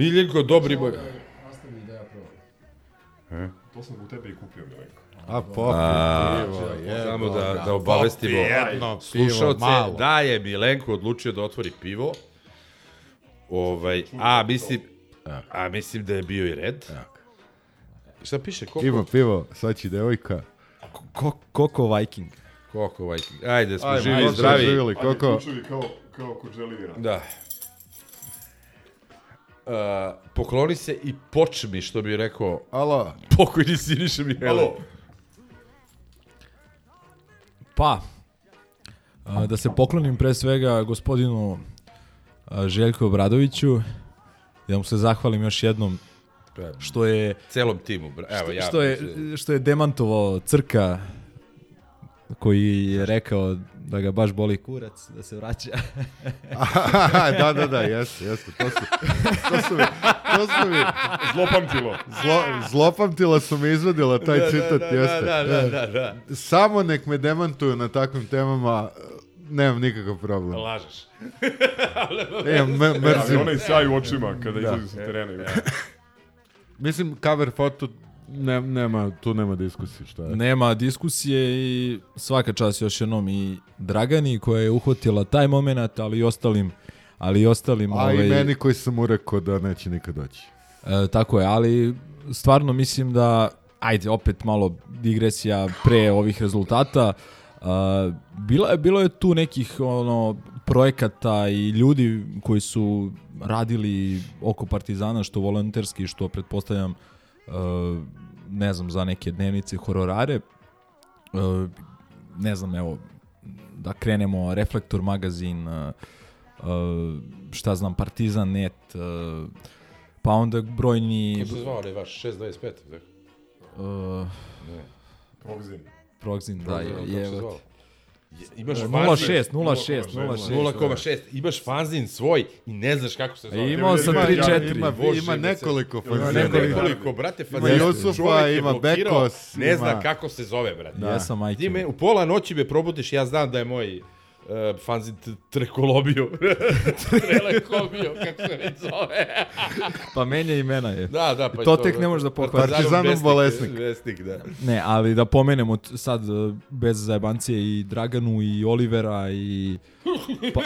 Miljenko, dobri moj. To sam u tebe i kupio, Milenko. A, popi, A, pivo, jebo Samo da, da obavestimo Popi jedno pivo, slušalce malo. da je Milenko odlučio da otvori pivo. Ovaj, a mislim, a mislim da je bio i red. Šta piše? Koliko? Pivo, pivo, sad će devojka. Ko, Koko Viking. Koko Viking. Ajde, smo Ajmo, živi zdravi. živjeli, Koko. Ključevi kao, kao kod želivira. Da. Uh, pokloni se i počmi, što bi rekao Alo. pokojni Siniša Mihajlović. Alo. Pa, A, Da se poklonim pre svega gospodinu a, Željku Obradoviću, da mu se zahvalim još jednom što je Celom timu, evo, što, ja- što je što je demantovao Crka koji je rekao da ga baš boli kurac da se vraća. da, da, da, jeste, jeste. To su, to su mi, to su mi, Zlopamtilo. Zlo, zlopamtila su mi izvadila taj Da, da, citat, da, jeste. da, da, da, da. Samo nek me demantuju na takvim temama, nemam nikakav problem. Lažeš. E, me, Ali mrzim. onaj sjaj u očima kada Da. izlazi sa terena. Mislim, cover foto, ne, nema, tu nema diskusije, šta je. Nema diskusije i svaka čast još jednom i Dragani koja je uhvatila taj moment, ali i ostalim ali i ostalim A ovaj, i meni koji sam mu rekao da neće nikad doći. E, tako je, ali stvarno mislim da, ajde, opet malo digresija pre ovih rezultata, e, bila je, bilo je tu nekih ono projekata i ljudi koji su radili oko Partizana, što volonterski, što pretpostavljam, ne znam, za neke dnevnice, hororare. E, ne znam, evo, da krenemo Reflektor magazin, e, šta znam, Partizan net, pa onda brojni... Kako se zvao onaj vaš 625? tako? Uh, Ne. Progzin. Progzin, da, je, je? Je- Imaš E, fanzin. 0,6, 0,6, 0,6. 0,6. Imaš fanzin svoj i ne znaš kako se zove. Imao sam Ima- 3-4. Ima, ima se- nekoliko Ima fanzina. nekoliko, brate, Ima fanzina. Jusufa, Čovjek je ima Bekos. Ne zna ima- kako se zove, brate. Da. Jesam, majke Ti me, u pola noći me probudiš, ja znam da je moj uh, fanzin trekolobio. Trelekobio, kako se već zove. Pa menja imena je. Da, da, pa to tek ne možeš da pohvatiš. Partizanom Vesnik, bolesnik. Vesnik, da. Ne, ali da pomenemo sad e, bez zajebancije i Draganu i Olivera i pa,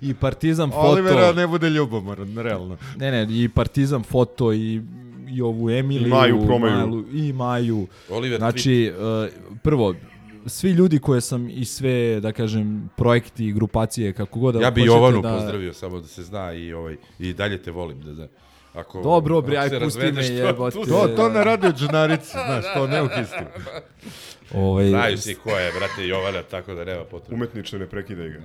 i Partizan foto. Olivera ne bude ljubomoran, realno. Ne, ne, i Partizan foto i i ovu Emiliju, I Maju Promaju. Malu, i Maju. Oliver znači, e, prvo, svi ljudi koje sam i sve, da kažem, projekti i grupacije, kako god da Ja bi Jovanu da... pozdravio, samo da se zna i, ovaj, i dalje te volim. Da, da. Ako, Dobro, bre, aj, pusti me, jebote. To, to ne radi od džunarici, znaš, to ne uhisti. Ovaj, Znaju svi ko je, brate, Jovana, tako da nema potrebe. Umetniče, ne prekidaj ga.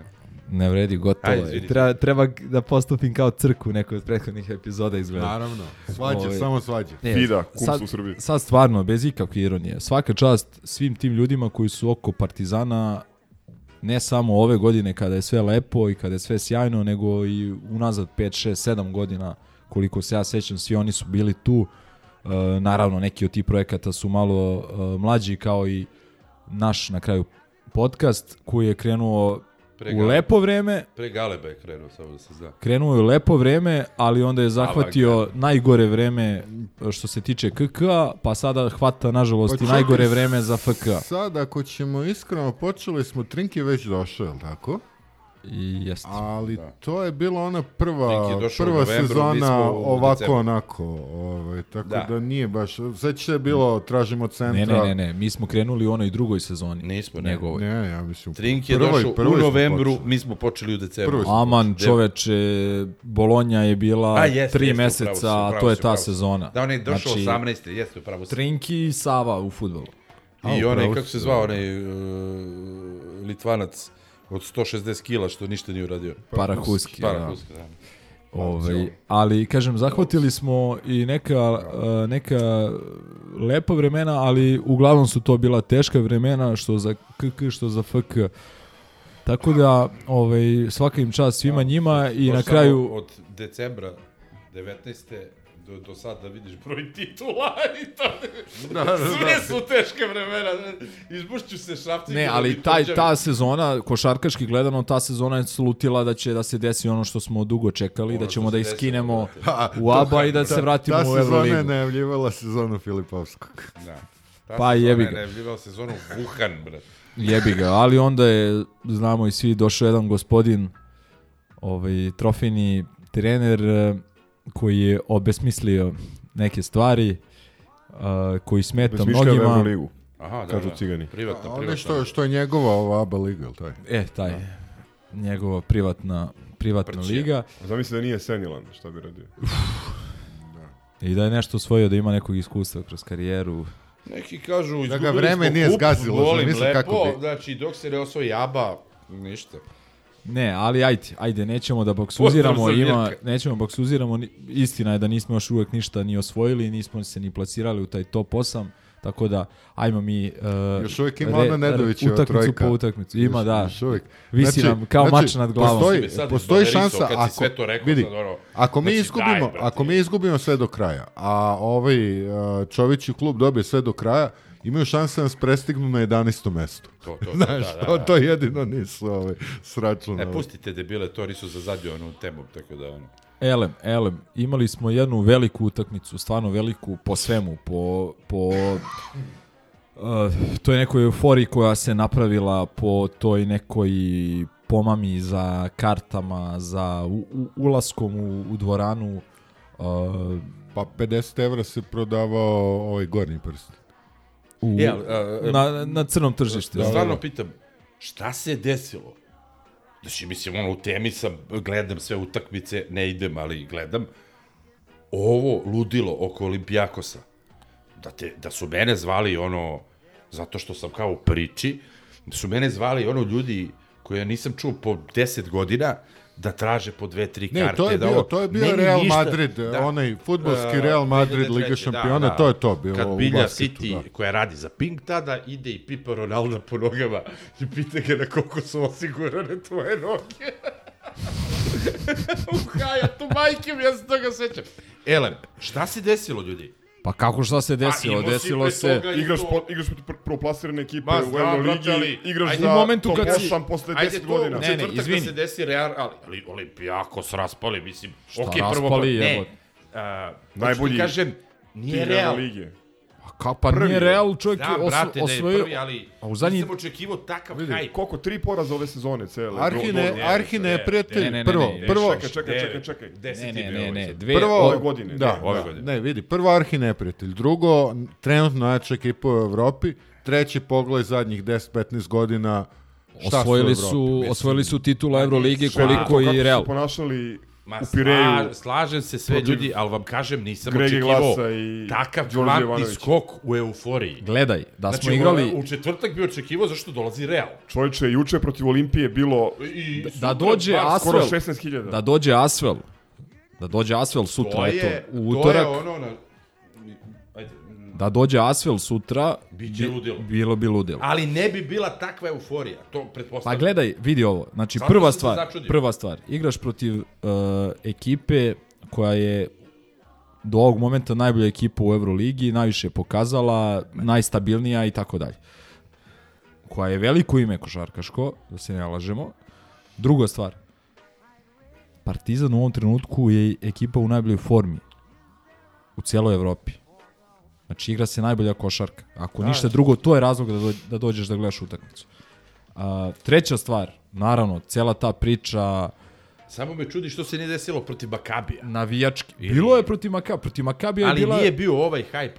Ne vredi, gotovo Ajde, je. Treba, treba da postupim kao crku u nekoj od prethodnih epizoda izgleda. Naravno, svađa, Ovaj, samo svađa. Ne, Fida, kumstvo sad, u Srbiji. sad stvarno, bez ikakve ironije. Svaka čast svim tim ljudima koji su oko Partizana ne samo ove godine kada je sve lepo i kada je sve sjajno, nego i unazad 5, 6, 7 godina koliko se ja sećam, svi oni su bili tu. E, naravno, neki od tih projekata su malo e, mlađi kao i naš na kraju podcast koji je krenuo Pre u lepo vreme, Pre Galeba je krenuo, samo da se zna. krenuo je u lepo vreme, ali onda je zahvatio najgore vreme što se tiče KK, pa sada hvata nažalost Pa i najgore vreme za FK. Sad, ako ćemo iskreno, počeli smo, Trinki je već došao, je li tako? I jeste. Ali to je bila ona prva, prva novembru, sezona ovako decembru. onako, ovaj, tako da. Da. nije baš, sveće je bilo, tražimo centra. Ne, ne, ne, ne, mi smo krenuli u onoj drugoj sezoni. Nismo, ne. Njegovoj. Ne, ja mislim, Trink je prvoj- došao prvoj u novembru, počeli. mi smo počeli u decembru. Aman, počeli. čoveče, Bolonja je bila A, jeste, tri jeste, meseca, to je ta upravo si. sezona. Da, on je došao Znači, 18. Jeste, upravo si. Trinki i Sava u futbolu. A, I onaj, kako se zvao, onaj uh, Litvanac od 160 kila što ništa nije uradio. Parahuski, da. Parahuski, da. Ovaj, ali kažem zahvatili smo i neka neka lepa vremena, ali uglavnom su to bila teška vremena što za KK što za FK. Tako da ovaj svaka im čast svima njima i na kraju Od decembra 19. do, do sad da vidiš broj titula i to. Da, da, Sve da. su teške vremena. Izbušću se šrafci. ne, ali taj ta sezona košarkaški gledano ta sezona je slutila da će da se desi ono što smo dugo čekali, Ono da ćemo da ih desilo, skinemo brate. u ABA i da se vratimo ta u sezona je Euroligu. najavljivala sezonu Filipovskog. Da. Ta Pa jebi je ga. najavljivala sezonu Wuhan, brate. Jebi ga, ali onda je, znamo i svi, došao jedan gospodin, ovaj, trofejni trener, koji je obesmislio neke stvari, eh, koji smeta mnogima. Euroligu. Aha, da, Kažu da. cigani. Privatna, ono privatna. što, što je njegova ova ABA liga, jel taj? E, taj, njegova privatna, privatna Prćija. liga. Zamisli da nije senilan, šta bi radio? I da je nešto osvojio, da ima nekog iskustva kroz karijeru. Neki kažu, Da ga vreme smo nije kup, zgazilo, volim zamisli lepo, kako bi. znači dok se ne osvoji ABA, ništa. Ne, ali ajde, ajde, nećemo da boksuziramo, ima, nećemo boksuziramo, ni- istina je da nismo još uvek ništa ni osvojili, nismo se ni plasirali u taj top 8, tako da, ajmo mi... Uh, Još uvijek ima ona Nedovićeva utakmicu trojka. po utakmicu, ima Još- da, još uvijek. visi Znači- nam kao znači, mač nad glavom. Postoji, postoji šansa ako, sve to rekao, vidi, sad ono, ako mi znači, izgubimo, daj, brate. ako mi izgubimo sve do kraja, a ovaj uh, Čović i klub dobije sve do kraja, imaju šanse da nas prestignu na 11. mestu. To, to, to, Znaš, da, da, to, da. to jedino nisu ovaj, sračunali. E, pustite debile, to nisu za zadnju onu temu, tako da ono. Elem, elem, imali smo jednu veliku utakmicu, stvarno veliku po svemu, po, po uh, toj nekoj euforiji koja se napravila po toj nekoj pomami za kartama, za u, u, ulaskom u, u dvoranu. Uh, Pa 50 evra se prodavao ovaj gornji prst. U, E, ali, a, a, na, na crnom tržištu. Da, stvarno pitam, šta se desilo? Znači, mislim, ono, u temi sam, gledam sve utakmice, ne idem, ali gledam. Ovo ludilo oko Olimpijakosa, da, te, da su mene zvali, ono, zato što sam kao u priči, da su mene zvali, ono, ljudi koje ja nisam čuo po 10 godina, da traže po dve, tri Ne, karte. to je da bio, ovo, to je bio Real ništa- Madrid, onaj fudbalski Real Madrid, Liga 2003, šampiona, to je to bilo Kad Bilja basketu, City, da. koja radi za Pink tada, ide i pipa Ronalda po nogama i pita ga na koliko su osigurane tvoje noge. u Hajatu, majke mi, ja se toga sećam. Elem, šta se desilo, ljudi? Pa kako šta se desilo? si desilo se... Igraš, to- po, igraš protiv pr- prvoplasirane ekipe Ma, u Euroligi, ali- igraš ajde, za momentu top kad si- 8 posle 10 Ajde to godina. Ne, ne, četvrtak da izvini. se desi Real, ali, ali Olimpijakos raspali, mislim. Šta prvo, raspali, ne, jebote? a, Najbolji kažem, nije Real. Euroligije. Ka, pa Prvi nije je. Real čovjek Da, os, brate, da je osvojio... prvi, ali A u zadnji... nisam očekivao takav Vidi, hajp. koliko? Tri poraza ove sezone cele. Arhine, Do- do- Arhine je ne, prijatelj, ne, ne, ne, prvo, ne, prvo, Čekaj, čekaj, čekaj, čekaj. Gde si Ne, ne, ne, ovaj ne, sad? dve... prvo, ove godine, Da, ne, ove da, godine. Ne, vidi, prvo Arhi neprijatelj, drugo, trenutno najjača ekipa u Evropi, treći pogled zadnjih 10-15 godina šta su Osvojili Evropi. su, Mislim, osvojili su titula Evrolige koliko kako i su Real. se ponašali Ma, u Pireju. sla, slažem se sve protiv ljudi, ali vam kažem, nisam Grege očekivao i takav kvantni skok u euforiji. Gledaj, da Znači, smo igrali... u, u četvrtak bi očekivao zašto dolazi Real. Čovječe, juče protiv Olimpije bilo I Da sutra dođe bar skoro Asvel, 16.000. da dođe Asvel, da dođe Asvel To sutra, je, eto, u to utorak, je ono na... Ajde, mm, da dođe Asvel sutra, Biće bi- ludilo. bilo bi ludilo. ali ne bi bila takva euforija, to Pa pretpostavljam. gledaj, vidi ovo. Znači, Zato prva stvar, začudio. prva stvar. Igraš protiv uh, ekipe koja je do ovog momenta najbolja ekipa u Euroligi, najviše je pokazala, najstabilnija i tako dalje. Koja je veliko ime košarkaško, da se ne lažemo. Druga stvar. Partizan u ovom trenutku je ekipa u najboljoj formi u cijeloj Evropi. Znači igra se najbolja košarka. Ako ništa drugo, to je razlog da, do, da dođeš da gledaš utakmicu. A, treća stvar, naravno, cela ta priča Samo me čudi što se nije desilo protiv Makabija. navijački. Bilo je protiv Makabija, protiv Makabija je Ali bila... nije bio ovaj hajp.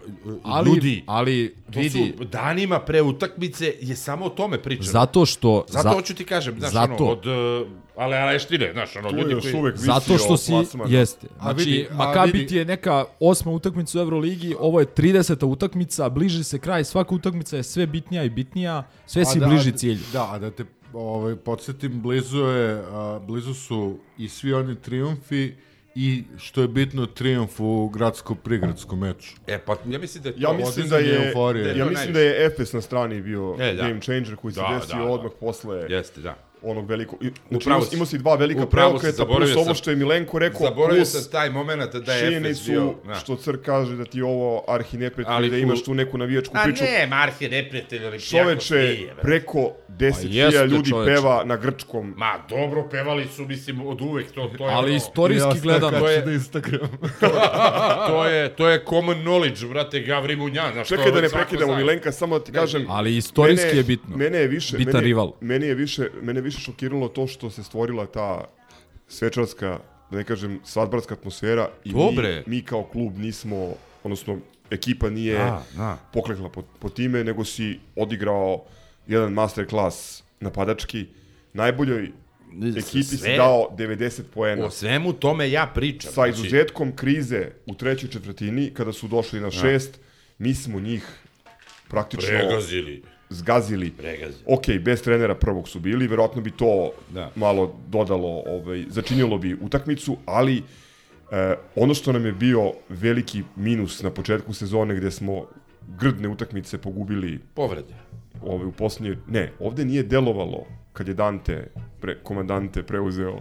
ali, Ljudi, ali to vidi, su danima pre utakmice je samo o tome pričano. zato što... Zato za- hoću ti kažem, znaš, zato, ono, od uh, ale Aleštine, znaš, ono, ljudi koji... uvek Zato što si, plasmanu. jeste. A Znači, vidi, a Makabi vidi- ti je neka osma utakmica u Euroligi, ovo je 30. utakmica, bliži se kraj, svaka utakmica je sve bitnija i bitnija, sve si A da- bliži cilju. Da, a da te ovaj, podsjetim, blizu, je, a, blizu su i svi oni triumfi i što je bitno triumf u gradsko-prigradskom meču. E, pa ja mislim da je to... Ja mislim da je, euforije. ja Da je mislim da je Efes na strani bio E, da. game changer koji se Da, desio da, da. odmah posle Jeste, da. Onog velikog... i- Znači, imao, si. imao si dva velika preokreta, plus ovo što je Milenko rekao, Zaboravio plus sam taj moment da je činjenicu bio... Da. što Crk kaže da ti je ovo arhinepet Ali da imaš tu neku navijačku A priču. ne, Marhe neprijatelj, ali Čoveče, preko 10.000 jeste, ljudi čoveče. peva na grčkom. Ma, dobro, pevali su, mislim, od uvek, to, to je... Ali ono- istorijski gledano, to je- na Instagram. to je, to je common knowledge, brate, Gavri Munjan, znaš, Čekaj to da ne prekidamo. Milenka, samo da ti kažem. ali istorijski je bitno. Mene je više, Bitan mene, rival. Mene je više, mene je više šokiralo to što se stvorila ta svečarska, da ne kažem, svadbarska atmosfera i Dobre. mi, mi kao klub nismo, odnosno ekipa nije Da, da. poklekla po, po time, nego si odigrao jedan master klas napadački. Najboljoj ekipi si Sve- dao 90 poena. O svemu tome ja pričam. Sa znači- izuzetkom krize u trećoj četvrtini, kada su došli na šest, mi smo njih praktično Pregazili. Zgazili. Pregazili. Ok, bez trenera prvog su bili, verovatno bi to Da. malo dodalo, ovaj, začinilo bi utakmicu, ali e, ono što nam je bio veliki minus na početku sezone gde smo grdne utakmice pogubili Povrede. ovaj, u posljednje... Ne, ovde nije delovalo kad je Dante, pre, komandante, preuzeo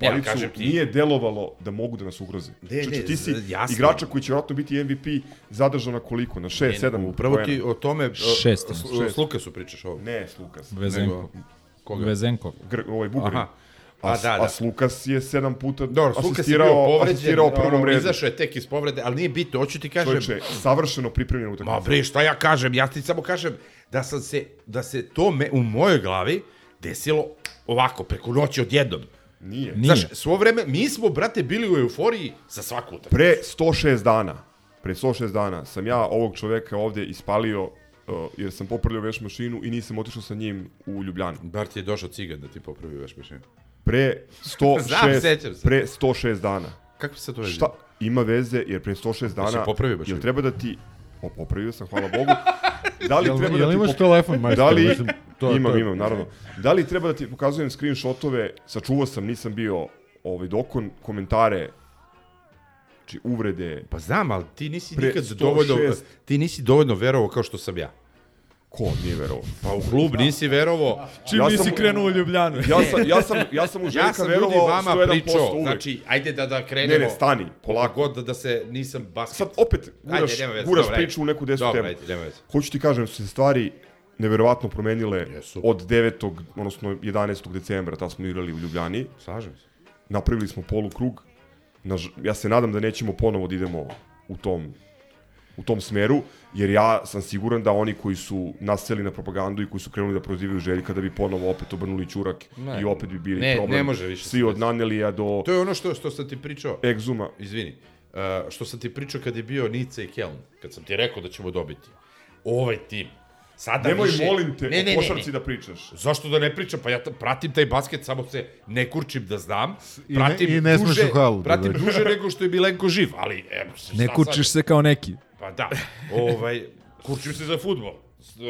Ja, palicu, kažem ti- nije delovalo da mogu da nas ugroze. Ne, Znači, ne, ti si jasno. igrača koji će vjerojatno biti MVP zadržao na koliko? Na 6, 7 Upravo ti o tome... Šest. o- s- S Lukasu pričaš ovo. Ne, s Lukas. Vezenko. Nego- Koga? Vezenko. Gr, ovaj Bugarin. Aha. A, A, da, da. a s Lukas je sedam puta Dobro, asistirao, povređen, asistirao prvom redu. izašao je tek iz povrede, ali nije bitno, hoću ti kažem... Čovječe, savršeno pripremljena utakmica. Ma bre, šta ja kažem? Ja ti samo kažem da sam se, da se to me, u mojoj glavi desilo ovako, preko noći odjednom. Nije. Nije. Znaš, svo vreme, mi smo, brate, bili u euforiji za svaku utakmicu. Pre 106 dana, pre 106 dana sam ja ovog čoveka ovde ispalio uh, jer sam popravljao veš mašinu i nisam otišao sa njim u Ljubljanu. Bar ti je došao cigan da ti popravi veš mašinu. Pre 106, Znam, pre 106 dana. Kako se to vezi? Šta? Ima veze jer pre 106 dana... popravio mašinu? Jel treba da ti... O, popravio sam, hvala Bogu. Da li Jel- treba jel da ti... imaš telefon, majstore? Da li... To- imam, to- imam, naravno. Da li treba da ti pokazujem screenshotove, sačuvao sam, nisam bio ovaj, dokon, komentare, znači uvrede, Pa znam, ali ti nisi Pre nikad 106 dovoljno, ti nisi dovoljno verovao kao što sam ja. ko nije verovao? Pa u klub nisi verovao. Čim Ja nisi sam- krenuo u Ljubljanu. Ja sam, ja sam, ja sam u Ja Željka sam ljudi verovao vama 101% pričao, uvek. znači, ajde da, da krenemo. Ne, ne, stani, polako. God da, da se nisam basket. Sad opet guraš, Ajde, veze, guraš priču u neku desu temu. ajde, nema veze. Hoću ti kažem da su se stvari neverovatno promenile Jesu. od 9. odnosno 11. decembra, tad smo igrali u Ljubljani. Slažem se. Napravili smo polukrug. Naž, ja se nadam da nećemo ponovo da idemo u tom u tom smeru, jer ja sam siguran da oni koji su naseli na propagandu i koji su krenuli da prozivaju Željka da bi ponovo opet obrnuli čurak Ne. i opet bi bili Ne, problem. ne može više Svi od. Nanelija do To je ono što, što sam ti pričao. Egzuma. Izvini. Uh, što sam ti pričao kad je bio Nica i Keln. Kad sam ti rekao da ćemo dobiti. Ovaj tim. Sada Nemoj, više... molim te, ne, ne, o ne, košarci ne. da pričaš. Zašto da ne pričam? Pa ja pratim taj basket, samo se ne kurčim da znam. I ne- Pratim i ne duže, halu da Pratim dođeš. duže nego što je Milenko živ, ali... Evo, Ne sad? kučiš se kao neki. Pa da, ovaj, kurčim se za futbol.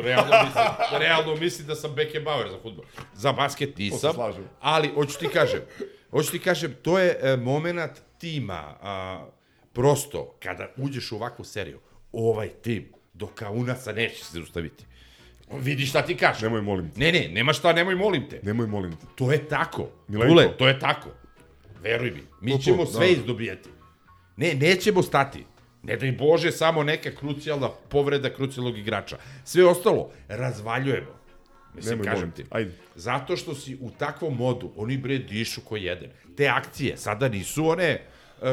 Realno mislim, realno mislim da sam Beckenbauer za futbol. Za basket nisam, ali hoću ti kažem, hoću ti kažem, to je e, moment tima, a, prosto, kada uđeš u ovakvu seriju, ovaj tim, do Kaunaca neće se zaustaviti. Vidi šta ti kažem. Nemoj, molim te. Ne, ne, nema šta, nemoj molim te. Nemoj, molim te. To je tako. Milenko. Ule, to je tako. Veruj mi. Mi To, to, ćemo sve da. izdobijati. Ne, nećemo stati. Ne daj Bože, samo neka krucijalna povreda krucijalnog igrača. Sve ostalo, razvaljujemo. Mislim, Nemoj, kažem molim ti. te. Ajde. Zato što si u takvom modu, oni bre dišu ko jedan. Te akcije sada nisu one e,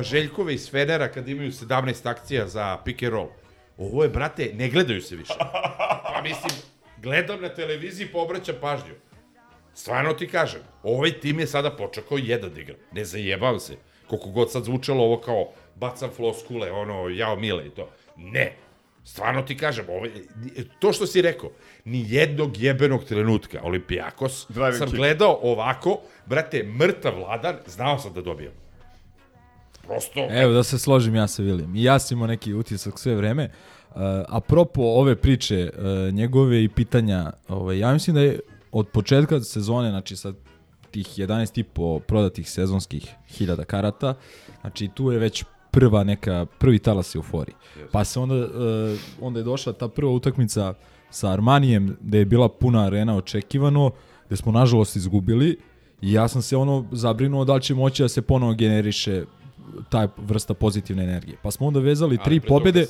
Željkove iz Fenera kad imaju 17 akcija za pick and roll. Ovo je, brate, ne gledaju se više. Pa mislim, gledam na televiziji pa obraćam pažnju. Stvarno ti kažem, ovaj tim je sada počekao jedan da igra. Ne zajebavam se. Koliko god sad zvučalo ovo kao bacam floskule, ono, jao mile i to. Ne. Stvarno ti kažem, ovaj, to što si rekao, ni jednog jebenog trenutka Olimpijakos Driving sam kick. gledao ovako, brate, mrtav vladan, znao sam da dobijam. Prosto, Evo da se složim ja sa Vilijem. I ja sam imao neki utisak sve vreme. Uh, apropo ove priče uh, njegove i pitanja, ovaj, ja mislim da je od početka sezone, znači sa tih 11,5 prodatih sezonskih hiljada karata, znači tu je već prva neka, prvi talas euforije. Pa se onda, uh, onda je došla ta prva utakmica sa Armanijem, gde je bila puna arena očekivano, gde smo nažalost izgubili i ja sam se ono zabrinuo da li će moći da se ponovo generiše taj vrsta pozitivne energije. Pa smo onda vezali tri pobede.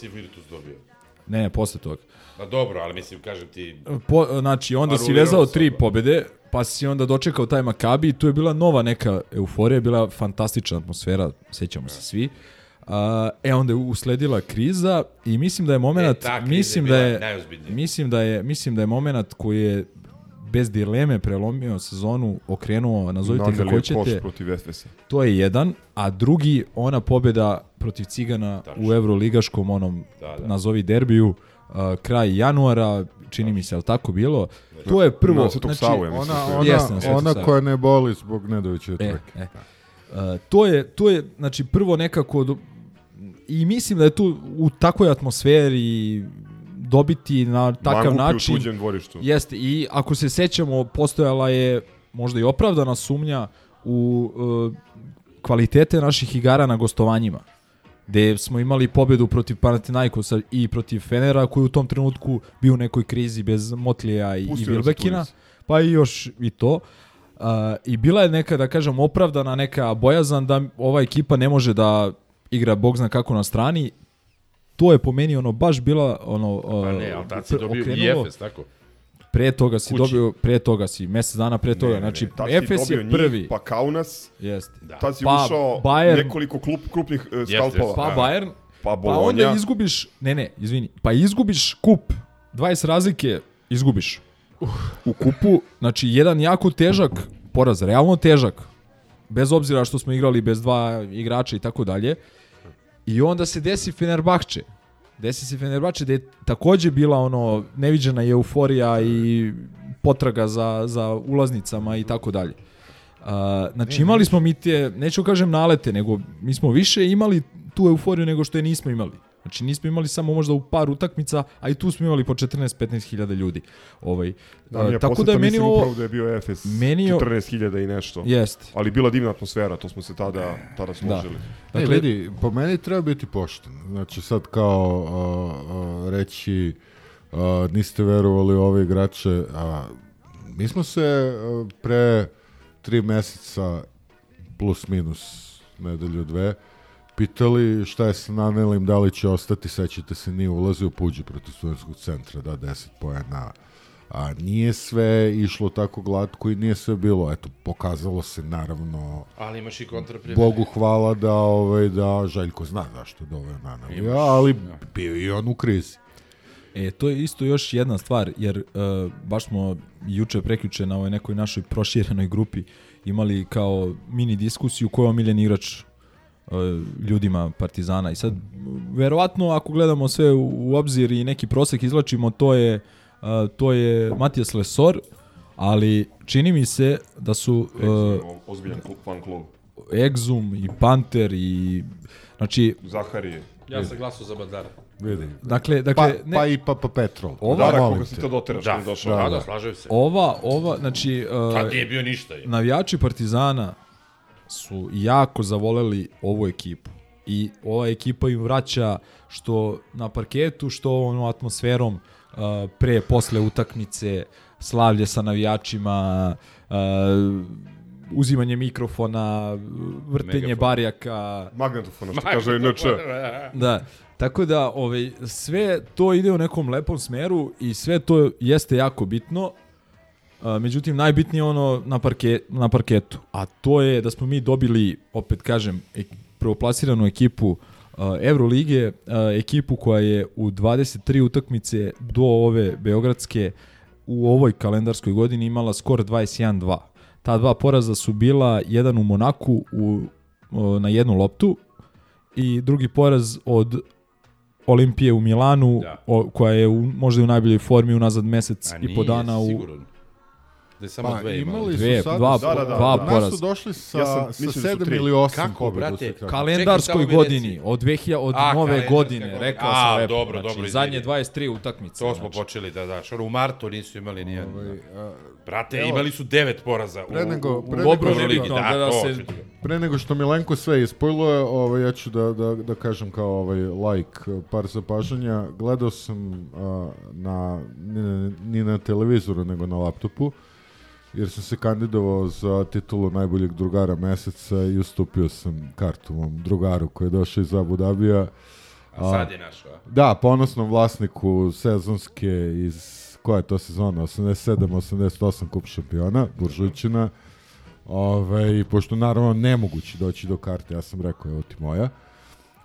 dobio. Ne, posle toga. Pa dobro, ali mislim, kažem ti... Po, znači, onda si vezao tri da. pobede, pa si onda dočekao taj Makabi i tu je bila nova neka euforija, bila fantastična atmosfera, sećamo se svi. Uh, e onda je usledila kriza i mislim da je moment E, je mislim da je mislim da je mislim da je moment koji je bez dileme prelomio sezonu, okrenuo, nazovite kako hoćete. koš protiv Efesa. To je jedan, a drugi ona pobeda protiv Cigana u Euroligaškom onom Da, da. nazovi derbiju uh, kraj januara, čini mi se, ali tako bilo. To je prvo, Na Svetog Savu, ja mislim, Ona, ona, Jeste, na Svetog ona koja ne boli zbog Nedovićeve E, trke. e. Uh, to je, to je, znači, prvo nekako, do- i mislim da je tu u takvoj atmosferi dobiti na takav Mangupi u način. tuđem dvorištu. Jeste, i ako se sećamo, postojala je možda i opravdana sumnja u e, kvalitete naših igara na gostovanjima gde smo imali pobedu protiv Panathinaikosa i protiv Fenera koji u tom trenutku bio u nekoj krizi bez Motlija i, i Pustio Vilbekina, pa i još i to. Uh, I bila je neka, da kažem, opravdana neka bojazan da ova ekipa ne može da igra bog zna kako na strani. To je po meni ono baš bila ono Pa ne, ali tad si dobio i Efes, tako? Pre toga si Kući. dobio, pre toga si, mesec dana pre toga, Ne, znači ne, Efes je njih, prvi. Pa Kaunas, Jeste. Da. tad si Pa ušao Bayern- nekoliko klup, krupnih uh, skalpova. Pa Bayern, pa pa Bologna. onda izgubiš, ne ne, izvini, pa izgubiš kup, 20 razlike izgubiš. U kupu, znači jedan jako težak poraz, realno težak, bez obzira što smo igrali bez dva igrača i tako dalje. I onda se desi Fenerbahče. Desi se Fenerbahče da je takođe bila ono neviđena euforija i potraga za, za ulaznicama i tako dalje. Uh, znači imali smo mi te, neću kažem nalete, nego mi smo više imali tu euforiju nego što je nismo imali. Znači nismo imali samo možda u par utakmica, a i tu smo imali po 14-15 hiljada ljudi. Ovaj, Da, je tako da meni ovo... upravo da je bio Efes meni je- 14.000 i nešto. Jeste. Ali bila divna atmosfera, to smo se tada, tada složili. Da. Dakle, vidi, po meni treba biti pošten. Znači sad kao uh, uh, reći uh, niste verovali u ove igrače, a mi smo se uh, pre tri meseca plus minus nedelju dve pitali šta je sa Nanelim, da li će ostati, sećate se, nije ulazio puđe protiv studentskog centra, da, 10 pojena, a nije sve išlo tako glatko i nije sve bilo, eto, pokazalo se naravno Ali imaš i kontraprimjer. Bogu hvala da ovaj da Željko zna zašto je doveo Nanelija, Imaš, ali bio je i on u krizi. E, to je isto još jedna stvar, jer uh, baš smo juče prekjuče na ovoj nekoj našoj proširenoj grupi imali kao mini diskusiju ko je omiljen igrač ljudima Partizana. I sad, verovatno, ako gledamo sve u, obzir i neki prosek izlačimo, to je, uh, to je Matijas Lesor, ali čini mi se da su uh, Ozbiljan klub, fan klub. Exum i Panter i znači Zaharije. Ja sam glasao za Badara. Vidi. Dakle, dakle pa, ne- pa i Papa Petrol. Ova- molim koga si to doteraš, Da, da, je došao. da, da, slažem se. Ova, ova, znači... Uh, Tad nije bio ništa, je. Navijači Partizana su jako zavoleli ovu ekipu. I ova ekipa im vraća što na parketu, što ono atmosferom uh, pre, posle utakmice, slavlje sa navijačima, uh, uzimanje mikrofona, vrtenje Megafon. barjaka. Magnetofona, što kaže NČ. Da, tako da ovaj, sve to ide u nekom lepom smeru i sve to jeste jako bitno. Međutim, najbitnije je ono na, parke, na parketu, a to je da smo mi dobili, opet kažem, ek, prvoplasiranu ekipu uh, Evrolige, uh, ekipu koja je u 23 utakmice do ove Beogradske u ovoj kalendarskoj godini imala skor 21-2. Ta dva poraza su bila jedan u Monaku u, uh, na jednu loptu i drugi poraz od Olimpije u Milanu, Da. o, koja je u, možda u najboljoj formi unazad mesec A i po nije, dana u sigurno. Da je samo Pa, dve imali. imali su Dve, sad, dva- da, da, da, dva Nas poraza. su došli sa, Ja sam- sa mislim da su sedam tri. ili osam Kako, pobjeda. brate? kalendarskoj Čekaj, godini, reci. od 2000 od A, nove godine, godina. rekao A, sam lepo. dobro, znači, dobro, zadnje izvini. 23 utakmice. To smo znači. počeli da daš. Ono, u martu nisu imali nijedan. Ovaj, a, Brate, evo, imali su devet poraza u, Pre nego- u, u pre Dobro, nego- Euroligi. nebitno, Da, gleda to, se- Pre nego što Milenko sve ispoiluje, ovaj, ja ću da, da, da kažem kao ovaj like par zapažanja. Gledao sam a, na, ni, na- ni na televizoru, nego na laptopu, jer sam se kandidovao za titulu najboljeg drugara meseca i ustupio sam kartu mom drugaru koji je došao iz Abu Dabija. A sad je našo, a? Da, ponosnom vlasniku sezonske iz, koja je to sezona, 87-88 kup šampiona, Buržujčina. Ove, pošto naravno nemoguće doći do karte, ja sam rekao, evo ti moja.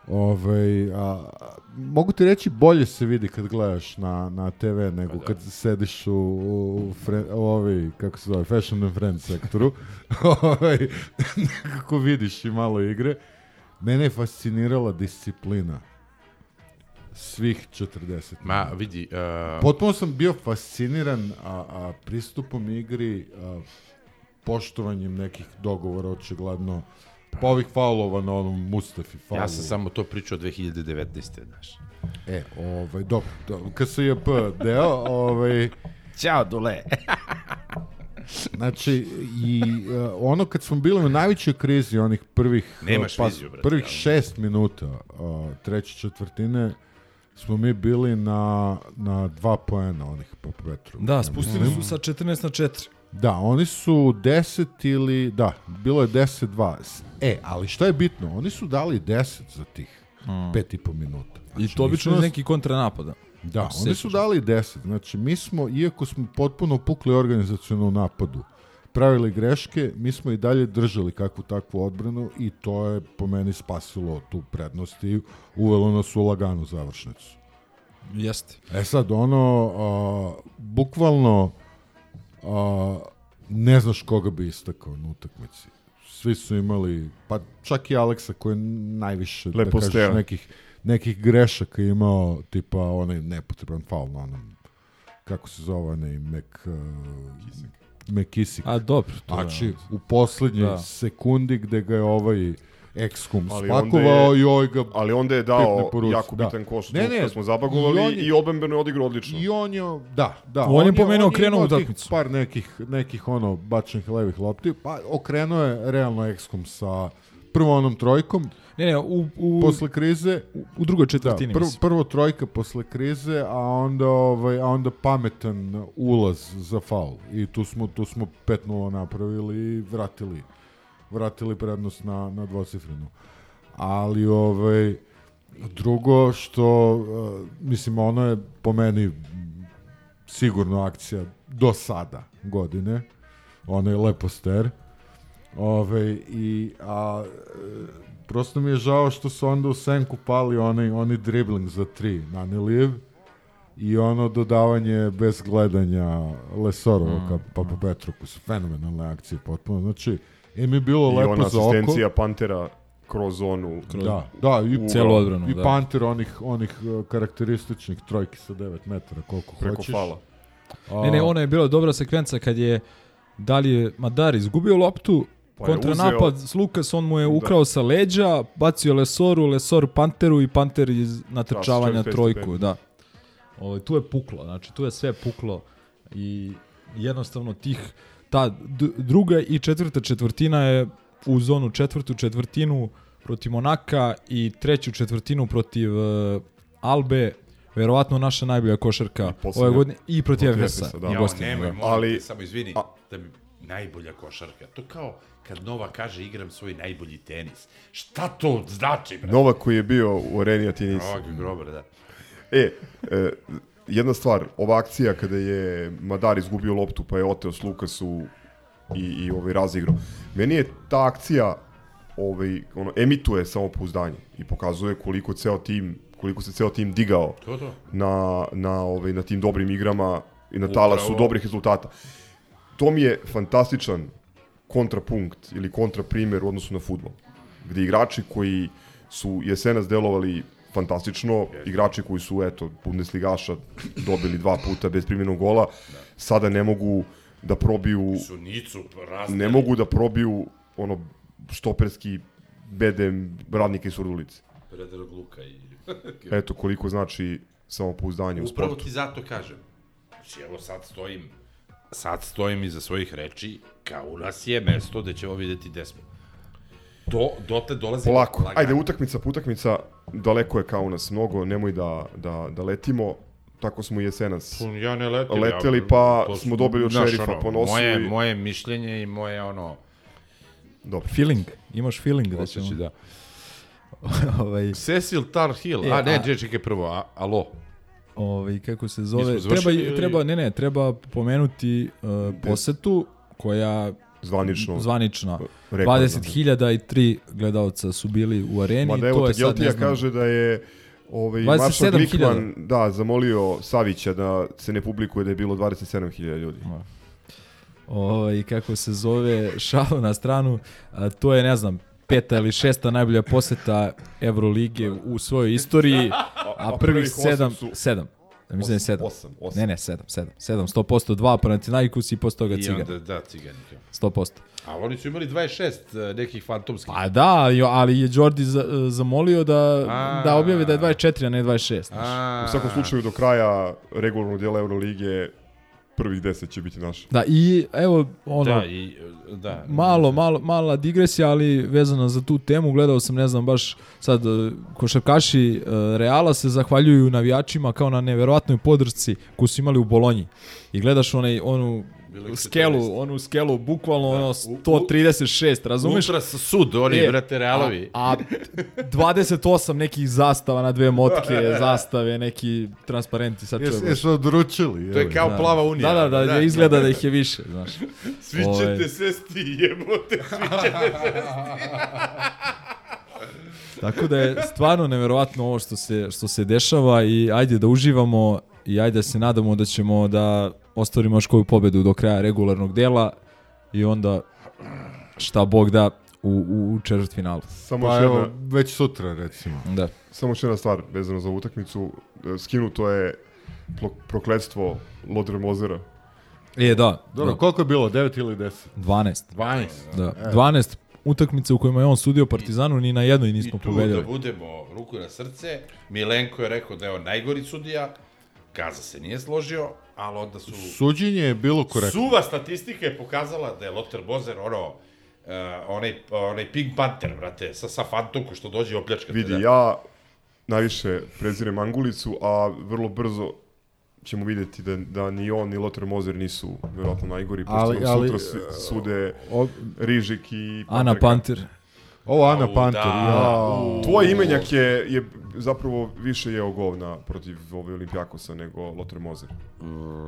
Ove, a, mogu ti reći, bolje se vidi kad gledaš na, na TV nego kad sediš u, u, fre, u ovi, kako se zove, Fashion and Friends sektoru. Ove, nekako vidiš i malo igre. Mene je fascinirala disciplina svih 40 Ma, vidi... Uh, Potpuno sam bio fasciniran a, a pristupom igri, a, poštovanjem nekih dogovora, očigledno Pa ovih faulova na onom Mustafi faulu. Ja sam samo to pričao 2019. znaš. E, ovaj, dobro, dobro. KSJP deo, ovaj... Ćao, Dule. Znači, i uh, ono kad smo bili u najvećoj krizi, onih prvih, Nemaš pa, viziju, brate, prvih šest minuta uh, treće četvrtine, smo mi bili na, na dva poena onih po Petru. Da, spustili su sa 14 na 4. Da, oni su 10 ili, da, bilo je 10-2. E, ali šta je bitno? Oni su dali 10 za tih Mm. pet i po minuta. I to obično nas- neki kontranapada. Da, Ako se oni su dali 10. Znači, mi smo, iako smo potpuno pukli organizacijonu u napadu, pravili greške, mi smo i dalje držali kakvu takvu odbranu i to je po meni spasilo tu prednost i uvelo nas u laganu završnicu. Jeste. E sad, ono, a, bukvalno a, ne znaš koga bi istakao na utakmici. Svi su imali, pa čak i Aleksa koji je najviše, da Lepostera. kažeš, nekih, nekih grešaka imao, tipa onaj nepotreban faul na onom, kako se zove onaj Mek... Uh, Mekisik. A, dobro, to je- Znači, u poslednjoj Da. sekundi gde ga je ovaj Excom spakovao je- i ovaj ga ali onda je dao jako bitan koš, Ne, ne, kad smo zabagovali on je- i odbrambeno je odigrao odlično. I on je, da, da. On je on okrenuo imao tih utakmicu. Par nekih, nekih ono, bačenih levih lopti, pa okrenuo je realno Excom sa prvo onom trojkom, Ne, ne, u, u, posle krize. u, u drugoj četvrtini. Da, prvo, prvo trojka posle krize, a onda, ovaj, a onda pametan ulaz za faul. I tu smo, tu smo 5-0 napravili i vratili, vratili prednost na, na dvocifrenu. Ali, ovaj, drugo što, uh, mislim, ono je po meni sigurno akcija do sada godine. Ono je leposter. Ove, i, a, e, prosto mi je žao što su onda u senku pali onaj, onaj dribling za tri na Neliv i ono dodavanje bez gledanja Lesorova Mm, ka Papa Petruku su fenomenalne akcije potpuno. Znači, im je bilo I lepo ona za oko. asistencija Pantera kroz zonu. Da, da, i, u- Celu odbranu, i da. Panter onih, onih uh, karakterističnih trojki sa 9 metara, koliko Preko hoćeš. fala. A, Ne, ne, ona je bila dobra sekvenca kad je da li je Madar izgubio loptu, Pa kontranapad uzeo- s Lukas, on mu je ukrao sa leđa, bacio Lesoru, Lesor Panteru i Panter iz natrčavanja to trojku, da. Ovo, tu je puklo, znači tu je sve puklo i jednostavno tih, ta druga i četvrta četvrtina je u zonu četvrtu četvrtinu protiv Monaka i treću četvrtinu protiv uh, Albe, verovatno naša najbolja košarka ove godine i protiv Efesa. Da. Ja, nemoj, da. Ali- te, samo izvini, a- da mi najbolja košarka. To kao kad Nova kaže igram svoj najbolji tenis. Šta to znači, brate? Novak koji je bio u areni, a ti nisi. Novak Grobar, da. E, e, jedna stvar, ova akcija kada je Madar izgubio loptu pa je oteo s Lukasu i, i ovaj razigrao. Meni je ta akcija ovaj, ono, emituje samopouzdanje i pokazuje koliko ceo tim koliko se ceo tim digao To, to. na, na, ovaj, na tim dobrim igrama i na Upravo. talasu dobrih rezultata. To mi je fantastičan kontrapunkt ili kontraprimer u odnosu na futbol. Gde igrači koji su jesenas delovali fantastično, igrači koji su, eto, Bundesligaša dobili dva puta bez primjenog gola, sada ne mogu da probiju, Su Nicu razdeli. ne mogu da probiju ono štoperski bedem radnika iz Surdulice. Predrag Luka i... Eto koliko znači samopouzdanje u Upravo sportu. ti zato kažem. Znači, evo sad stojim, sad stojim iza svojih reči, kao u nas je mesto gde ćemo videti gde smo. Do, dotle dolazi... Polako, lagano. ajde utakmica po utakmica, daleko je kao u nas mnogo, nemoj da, da, da letimo, tako smo i jesenas. Ja ne letim. Leteli, ja, pa to smo dobili od šerifa ono, po nosu Moje, i- moje mišljenje i moje ono... Dobro. Feeling, imaš feeling da ćemo... da. ovaj, Cecil Tar Hill. E, a ne, a- čekaj, prvo, a, alo. ovaj, kako se zove, treba, treba, ne, ne, treba pomenuti uh, posetu koja Zvanično. zvanična. rekordna. 20.003 gledalca su bili u areni, Mada to evo je sad, ne znam, kaže da je ovaj, 27.000. Maršal Glikman da, zamolio Savića da se ne publikuje da je bilo 27.000 ljudi. ovaj, kako se zove, šalu na stranu, a, to je, ne znam, peta ili šesta najbolja poseta Evrolige u svojoj istoriji, a, prvih sedam, sedam. Ja mislim da je 7. Osam, osam. Ne, ne, 7, 7. 7, 100% 2 Panathinaikos i posle toga I Cigan. onda, da, ciganika. 100%. A oni su imali 26 eh, nekih fantomskih. Pa da, ali, je Jordi za, zamolio da, A. da objave da je 24, a ne 26. znaš. A, U svakom slučaju do kraja regularnog dijela Euroligije prvih deset će biti naš. Da, i evo, ono, Da, i, da. malo, malo, mala digresija, ali vezana za tu temu, gledao sam, ne znam, baš sad, e, košarkaši e, Reala se zahvaljuju navijačima kao na neverovatnoj podršci koju su imali u Bolonji. I gledaš onaj, onu Su skelu, onu skelu, bukvalno ono u- 136, razumeš? Ultra sud, oni, E, brate, Realovi. A, a 28 nekih zastava na dve motke, zastave, neki transparenti, sad Jes, čujem. jesu odručili. To je kao plava unija. Da, da, da, da, izgleda da ih je više, znaš. Svi Ovaj. ćete sesti, jebote, svi ćete sesti. Tako da je stvarno neverovatno ovo što se, što se dešava i ajde da uživamo i ajde da se nadamo da ćemo da ostvarimo još koju pobedu do kraja regularnog dela i onda šta Bog da u, u četvrtfinalu. Samo Pa još evo, jedna, već sutra recimo. Da. samo još jedna stvar vezano za utakmicu. E, Skinuto je prokletstvo Lodre Mozera. E, da. Dobro, da. koliko je bilo? 9 ili 10? 12. 12. Da. 12 utakmice u kojima je on sudio Partizanu, ni na jednoj I nismo tu pobedili. da budemo ruku na srce, Milenko je rekao da je on najgori sudija, Gaza se nije složio, ali onda su... Suđenje je bilo korektno. Suva statistika je pokazala da je Lothar Bozer ono, uh, onaj, onaj Pink Panther, brate, sa, sa fantomkom što dođe i opljačka. Vidi, da. ja najviše prezirem Angulicu, a vrlo brzo ćemo vidjeti da, da ni on ni Lothar Mozer nisu verovatno najgori, pošto Ali- ali, sutra su- sude o- Rižik i Ana Panter. Ovo Ana Au, Panter, da. ja. Tvoj imenjak je, je zapravo više jeo govna protiv ove Olimpijakosa nego Lothar Mozer.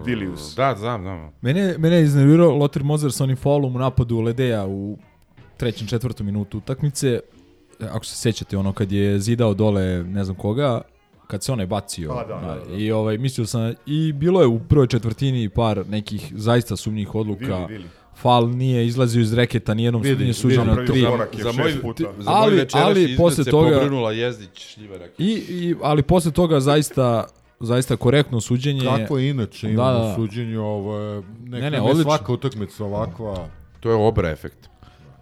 Vilius. Da, znam, znam. Mene, mene je iznervirao Lothar Mozer sa onim faulom u napadu Ledeja u trećem, četvrtom minutu utakmice. Ako se sećate, ono kad je zidao dole ne znam koga, kad se onaj bacio. A, da, da, da. I ovaj, mislio sam, i bilo je u prvoj četvrtini par nekih zaista sumnjih odluka. Vili, Vili. Fal nije izlazio iz reketa, nijednom Vidi, nije suđeno vidi, na tri. je Za moj, puta. za Ali- moj ali izgled posle toga- pobrinula Jezdić Šljivarak. I, i, ali posle toga zaista zaista korektno suđenje. Kako je inače Da, imamo da, da. suđenju, ovo je, neka Ne, ne, odlično. svaka utakmica ovakva. To je obra efekt.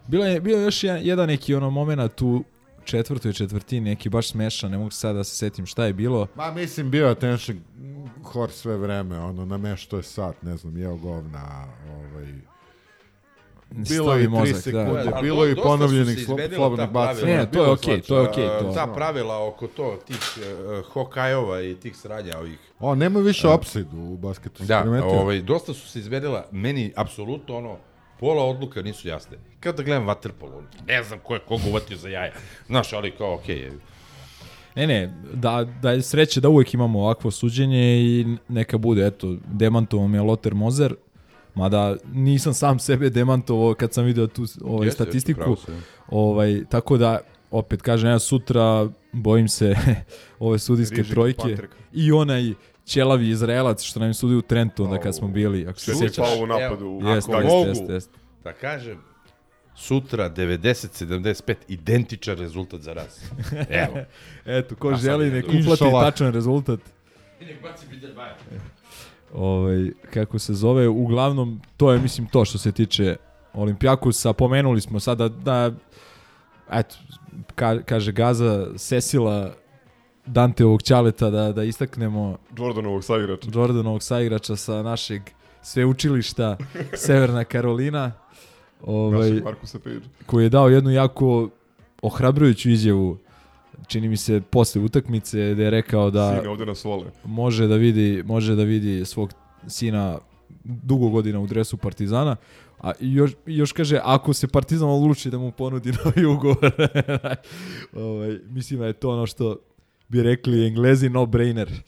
Bilo je, bio je još jedan, jedan neki ono moment u četvrtoj četvrtini, neki baš smešan, ne mogu sada da se setim šta je bilo. Ma mislim bio attention hor sve vreme, ono na me što je sat, ne znam, jeo govna, ovaj... Bilo Stavi je i tri mozak, da. sekunde, Ali bilo je ponovljenih slobodnih bacanja. Ne, to je Bilo okej, svačega. to je okej, Uh, to. Ta pravila oko to, tih uh, hokajova i tih sranja ovih. O, nema više opside u basketu. Da, ovaj, dosta su se izmenila, meni apsolutno ono, pola odluka nisu jasne. Kao da gledam Waterpolo, ne znam ko je koga uvatio za jaja. Znaš, ali kao, okej, je. Ne, ne, da, da je sreće da uvek imamo ovakvo suđenje i neka bude, eto, demantovao mi je Lothar Mozer, mada nisam sam sebe demantovao kad sam video tu ovaj, Jeste, statistiku. Ovaj, tako da, opet kažem, ja sutra bojim se ove sudijske Rižik, trojke Panterka. i onaj ćelavi Izraelac što nam je sudio u Trentu onda kad smo bili, ako se sjećaš. faul u napadu. Jeste, Ako jeste, mogu jeste, jeste. da kažem, sutra 90-75, identičan rezultat za nas. Evo. Eto, ko A želi nek uplati tačan rezultat. Ovaj, kako se zove, uglavnom, to je, mislim, to što se tiče Olimpijakusa. Pomenuli smo sada da, eto, ka, kaže Gaza, Sesila Danteovog ćaleta da, da istaknemo Jordanovog saigrača. Jordanovog saigrača sa našeg sveučilišta Severna Karolina. Ovaj, Našeg Markusa Page. koji je dao jednu jako ohrabrujuću izjavu čini mi se posle utakmice da je rekao da Sine, ovde nas vole. može da vidi može da vidi svog sina dugo godina u dresu Partizana a još, još kaže ako se Partizan odluči da mu ponudi novi ugovor ovaj, mislim da je to ono što bi rekli englezi no brainer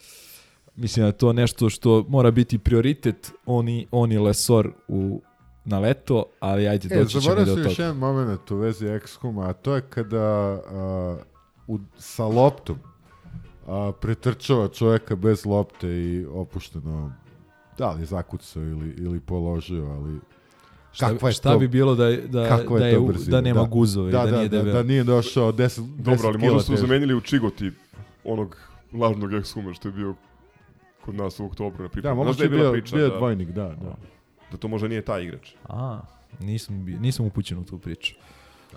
mislim da je to nešto što mora biti prioritet oni, oni Lesor u na leto, ali ajde, E, doći ćemo i zaboravio do sam još toga. jedan moment u vezi XCOM-a, a to je kada a, u, sa loptom a, pretrčava čoveka bez lopte i opušteno da li je zakucao ili, ili položio, ali Šta, kakva je šta to, bi bilo da, da, kakva da, je brzina? da nema guzove i da, da, da, nije da, debel. da nije došao 10 Dobro, ali možda su zamenili u Čigoti onog lažnog Exhuma što je bio kod nas u oktobru na Da, pripremu. moguće Znaš da je je bila bio, priča bio da, dvojnik, da, da. da to možda nije taj igrač. A, nisam, nisam upućen u tu priču.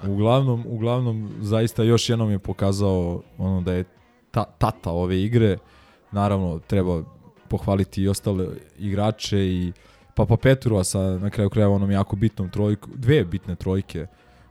Uglavnom, uglavnom, zaista još jednom je pokazao ono da je ta, tata ove igre. Naravno, treba pohvaliti i ostale igrače i Papa Petrova sa na kraju krajeva onom jako bitnom trojku, dve bitne trojke.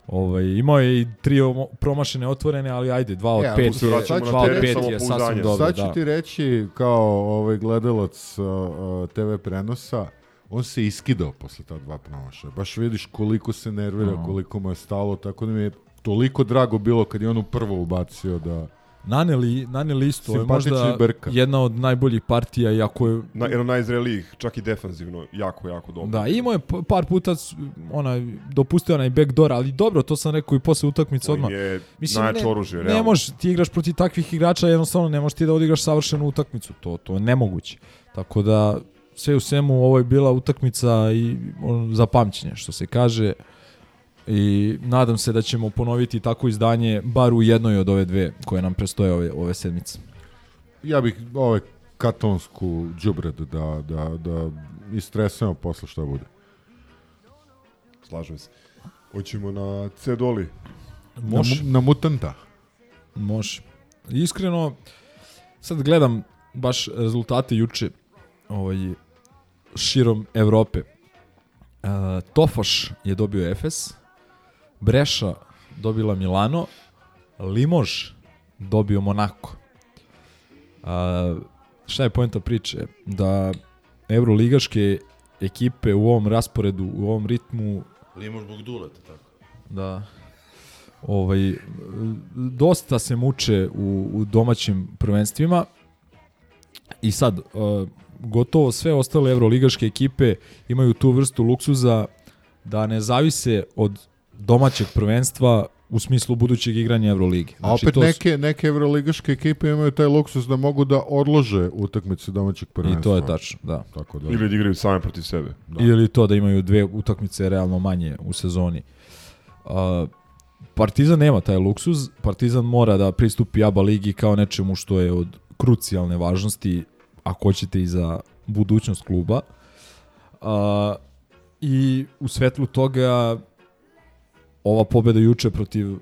Ovaj, imao je i tri promašene otvorene, ali ajde, dva od E, pet je, dva od pet je sasvim dobro. Sad ću Da. ti reći kao ovaj gledalac uh, TV prenosa, on se iskidao posle ta dva promašaja. Baš vidiš koliko se nervira, No. koliko mu je stalo, tako da mi je toliko drago bilo kad je on u prvo ubacio da... Naneli, naneli isto, je možda Brka. jedna od najboljih partija, iako je Na, jedan od najzrelijih, čak i defanzivno, jako, jako dobro. Da, imao je par puta s- ona dopustio onaj backdoor, ali dobro, to sam rekao i posle utakmice On odmah. je najjače ne, oružje, ne realno. možeš, ti igraš protiv takvih igrača, jednostavno ne možeš ti da odigraš savršenu utakmicu, to to je nemoguće. Tako da sve u svemu ovo je bila utakmica i on, za pamćenje, što se kaže. I nadam se da ćemo ponoviti tako izdanje bar u jednoj od ove dve koje nam prestoje ove, ove sedmice. Ja bih ovaj katonsku džubred da, da, da istresujemo posle šta bude. Slažem se. Hoćemo na Cedoli. Može. Na, na mutanta. Može. Iskreno, sad gledam baš rezultate juče ovaj, širom Evrope. Uh, Tofaš je dobio Efes, Breša dobila Milano, Limož dobio Monako. Uh, šta je poenta priče? Da evroligaške ekipe u ovom rasporedu, u ovom ritmu Limož zbog duleta, tako. da. Ovaj, dosta se muče u, u domaćim prvenstvima i sad uh, gotovo sve ostale evroligaške ekipe imaju tu vrstu luksuza da ne zavise od domaćeg prvenstva u smislu budućeg igranja Evrolige. A opet Znači, to su- neke, neke evroligaške ekipe imaju taj luksus da mogu da odlože utakmice domaćeg prvenstva. I to je tačno, da. Tako da. Ili da igraju same protiv sebe. Da. Ili to da imaju dve utakmice realno manje u sezoni. Uh, Partizan nema taj luksuz. Partizan mora da pristupi ABA ligi kao nečemu što je od krucijalne važnosti, ako hoćete i za budućnost kluba. Uh, I u svetlu toga ova pobeda juče protiv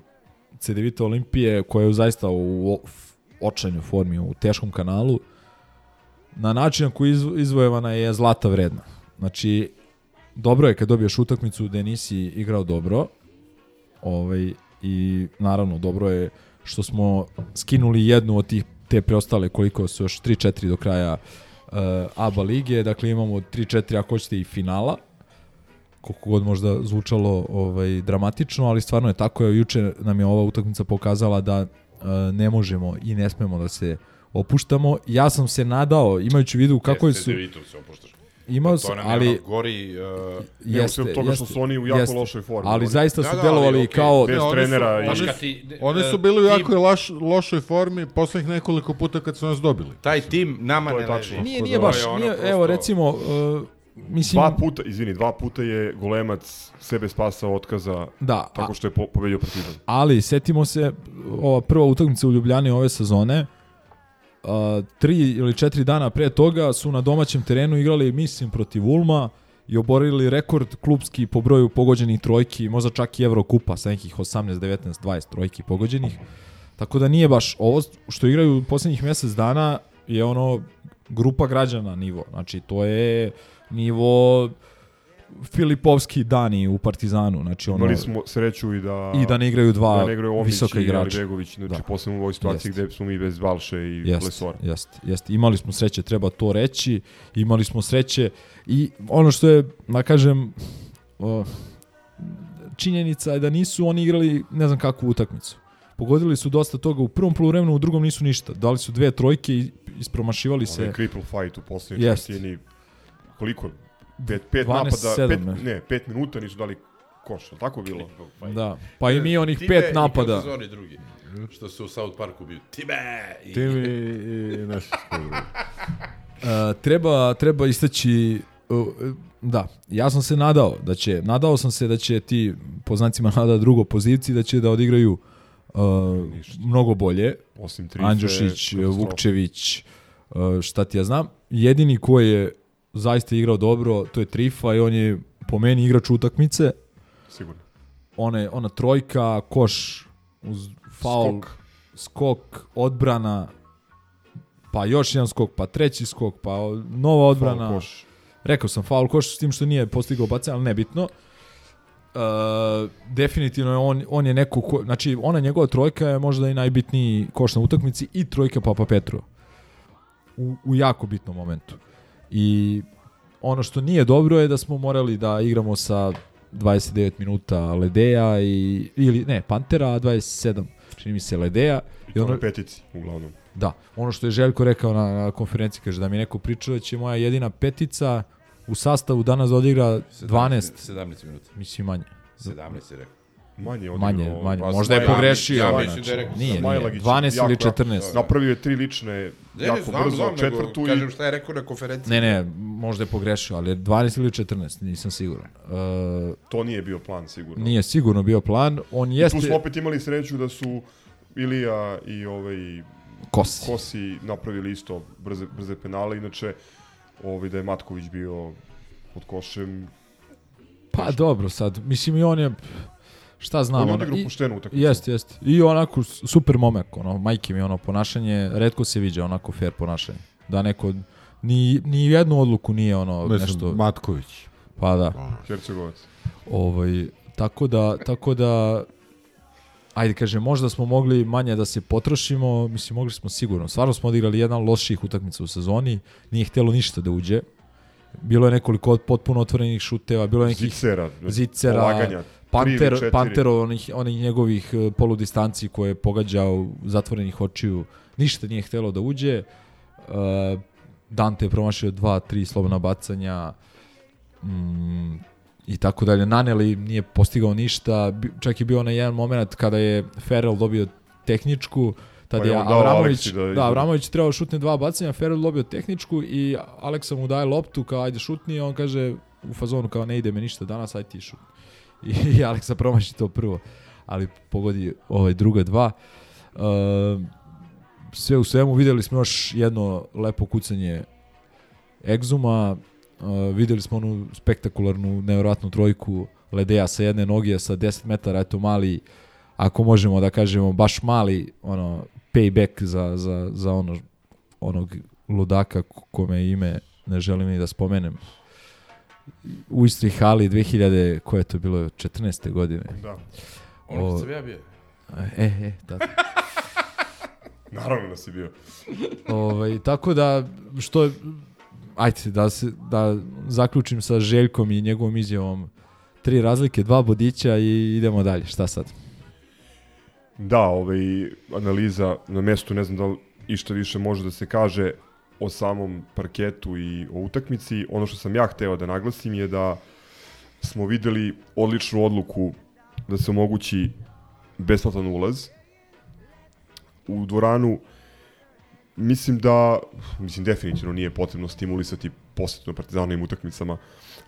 CDVita Olimpije, koja je zaista u o- f- očajnoj formi, u teškom kanalu, na način na koji izvo- izvojevana je zlata vredna. Znači, dobro je kad dobiješ utakmicu gde nisi igrao dobro, ovaj, i naravno dobro je što smo skinuli jednu od tih te preostale koliko su još 3-4 do kraja uh, ABA lige, dakle imamo 3-4 ako hoćete i finala, koliko god možda zvučalo ovaj dramatično, ali stvarno je tako. Juče nam je ova utakmica pokazala da uh, ne možemo i ne smemo da se opuštamo. Ja sam se nadao, imajući u vidu kako Jeste, su... Se opuštaš. Imao Pa sam, ali... gori, uh, Ne, osim toga što su oni u jako lošoj formi. Ali Oni- zaista Da, su da, delovali ali okej, kao... bez Ne, oni su- trenera i- oni, su, ti- oni e, su bili u tim- jako loš, lošoj formi poslednjih nekoliko puta kad su nas dobili. taj tim nama To ne leži. Nije, nije da- baš, nije, prosto- evo recimo, uh, mislim... Dva puta, izvini, dva puta je golemac sebe spasao otkaza Da, tako što je po, pobedio Partizan. Ali, setimo se, ova prva utakmica u Ljubljani ove sezone, uh, tri ili četiri dana pre toga su na domaćem terenu igrali, mislim, protiv Ulma i oborili rekord klubski po broju pogođenih trojki, možda čak i Evrokupa sa nekih 18, 19, 20 trojki pogođenih. Tako da nije baš ovo što igraju u poslednjih mesec dana je ono grupa građana nivo. Znači to je nivo Filipovski dani u Partizanu. Znači ono, Imali smo sreću i da... I da ne igraju dva da ne igraju Omić visoka igrača. Alibegović, znači Da. posebno u ovoj situaciji Jeste. gde smo mi bez Balše i Jest, Lesora. jest, jest. Imali smo sreće, treba to reći. Imali smo sreće i ono što je, da kažem, činjenica je da nisu oni igrali ne znam kakvu utakmicu. Pogodili su dosta toga u prvom poluvremenu, u drugom nisu ništa. Dali su dve trojke i ispromašivali se. Onaj cripple fight u poslednjoj Jest. četvrtini. Koliko? Pet, pet 12, napada, sedam, pet, ne. ne, pet minuta nisu dali koš, je li tako bilo? Da. Pa i mi onih Time pet i napada. kao sezoni drugi. Što su u South Parku bili. Time! I... Tim i, i naši skoro. Uh, treba, treba istaći uh, da, ja sam se nadao da će, nadao sam se da će ti po znacima nada drugo poziciji da će da odigraju uh, mnogo bolje. Osim Trife, katastrofa. Vukčević, uh, Uh, šta ti ja znam, jedini koji je zaista igrao dobro, to je Trifa i on je po meni igrač utakmice. Sigurno. Ona, je- ona trojka, koš uz faul, Skok. skok, odbrana, pa još jedan skok, pa treći skok, pa nova odbrana. Faul, koš. Rekao sam faul koš s tim što nije postigao bacanje, ali nebitno. Uh, definitivno je on, on je neko ko, znači ona njegova trojka je možda i najbitniji koš na utakmici i trojka Papa Petru u, u jako bitnom momentu. I ono što nije dobro je da smo morali da igramo sa 29 minuta Ledeja i, ili ne, Pantera, a 27 čini mi se Ledeja. I to na petici, uglavnom. Da, ono što je Željko rekao na, na konferenciji, kaže da mi neko pričao da će moja jedina petica u sastavu danas da odigra 12. 17 minuta. Mislim manje. 17 je rekao. Manje je Manje, odigrao. manje. Pa, Možda je pogrešio. Ja mislim da je rekao Nije, nije. Smajlagić 12 ili jako- 14. Napravio je tri lične, Ne, jako znam, brzo, znam, četvrtu nego, i... kažem šta je rekao na konferenciji. Ne, ne, možda je pogrešio, ali je 12 ili 14, nisam siguran. Uh, To nije bio plan, sigurno. nije sigurno bio plan. On I jeste... tu smo opet imali sreću da su Ilija i ovaj Kosi. Kosi napravili isto brze, brze penale, inače ovaj, da je Matković bio pod košem. Pa dobro, sad, mislim i on je šta znam. On je odigrao i- poštenu utakmicu. Jest, jest. I onako super momak, ono, majke mi ono ponašanje, redko se viđa onako fair ponašanje. Da neko ni, ni jednu odluku nije ono Mislim, nešto... Matković. Pa da. Hercegovac. Ovaj, tako da, tako da, ajde kaže, možda smo mogli manje da se potrošimo, mislim, mogli smo sigurno. Stvarno smo odigrali jedan loših utakmica u sezoni, nije htjelo ništa da uđe. Bilo je nekoliko potpuno otvorenih šuteva, bilo je nekih Zicera, zicera polaganja, Panter. Panterov, onih, onih njegovih eh, poludistanci koje je pogađao zatvorenih očiju, ništa nije htjelo da uđe. Uh, Dante je promašio dva, tri slobodna bacanja mm, i tako dalje. Naneli nije postigao ništa, čak je bio na jedan moment kada je Ferrell dobio tehničku, tad Pa je Avramović, da da. Avramović trebao šutne dva bacanja, Ferrell dobio tehničku i Aleksa mu daje loptu kao ajde šutni, on kaže u fazonu kao ne ide me ništa danas, ajde ti šutni. I, Aleksa promaši to prvo, ali pogodi ovaj druga dva. Uh, sve u svemu vidjeli smo još jedno lepo kucanje Egzuma, uh, vidjeli smo onu spektakularnu, nevjerojatnu trojku Ledeja sa jedne noge sa 10 metara, eto mali, ako možemo da kažemo, baš mali ono, payback za, za, za ono, onog ludaka kome ime ne želim ni da spomenem. U Istri Hali 2000, koje je to bilo, 14. godine. Da. Ono O- kad sam ja bio. E, e, da. Naravno da si bio. ovaj, tako da, što, ajde, da, se, da zaključim sa Željkom i njegovom izjavom. Tri razlike, dva bodića i idemo dalje. Šta sad? Da, ovaj, analiza na mestu, ne znam da li išta više može da se kaže o samom parketu i o utakmici. Ono što sam ja hteo da naglasim je da smo videli odličnu odluku da se omogući besplatan ulaz u dvoranu. Mislim da, mislim definitivno nije potrebno stimulisati posetu na partizanovim utakmicama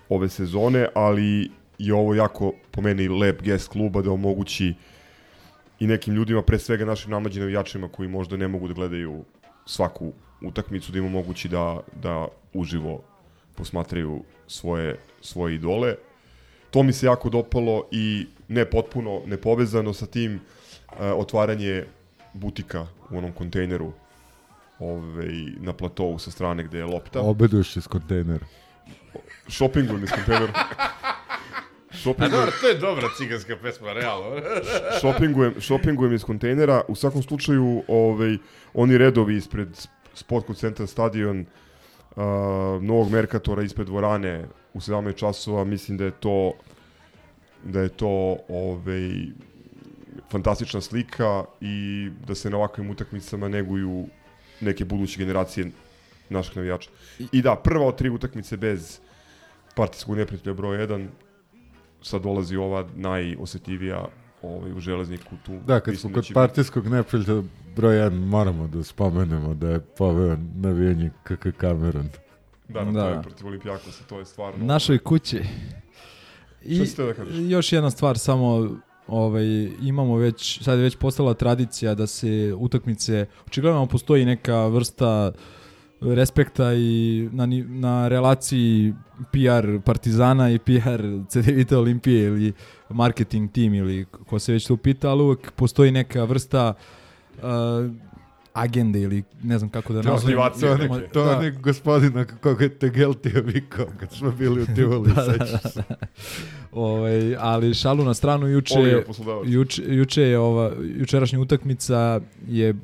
ove sezone, ali je ovo jako po meni lep gest kluba da omogući i nekim ljudima, pre svega našim namlađim navijačima koji možda ne mogu da gledaju svaku utakmicu, da im omogući da, da uživo posmatraju svoje, svoje idole. To mi se jako dopalo i ne potpuno nepovezano sa tim uh, otvaranje butika u onom kontejneru ovaj, na platovu sa strane gde je lopta. Obeduješ iz kontejnera. Shoppingujem iz kontejnera. A Shoppingujem- dobro, to je dobra ciganska pesma, realno. šopingujem, šopingujem iz kontejnera. U svakom slučaju, ovaj, oni redovi ispred Sport centra stadion uh, Novog Merkatora ispred dvorane u 17 časova, mislim da je to da je to ovaj, fantastična slika i da se na ovakvim utakmicama neguju neke buduće generacije naših navijača. I da, prva od tri utakmice bez partijskog neprijatelja broj 1, sad dolazi ova najosetljivija ovaj, u železniku tu. Da, kad smo kod će biti- partijskog neprijatelja broj 1 moramo da spomenemo da je poveo navijanje KK Cameron. Da, da, to Da. je protiv Olimpijakosa, to je stvarno... Našoj kući. I Šta da kažeš? još jedna stvar, samo ovaj, imamo već, sad je već postala tradicija da se utakmice, očigledno postoji neka vrsta respekta i na, na relaciji PR Partizana i PR CDVita Olimpije ili marketing tim ili ko se već to pita, ali uvek postoji neka vrsta uh, agende ili ne znam kako da nazovem. Motivacije To, neke. je- to Da. onaj gospodina koga je Tegeltija vikao kad smo bili u Tivoli, Da, da, sećaš se. Ovaj, ali šalu na stranu juče juče juče je ova jučerašnja utakmica je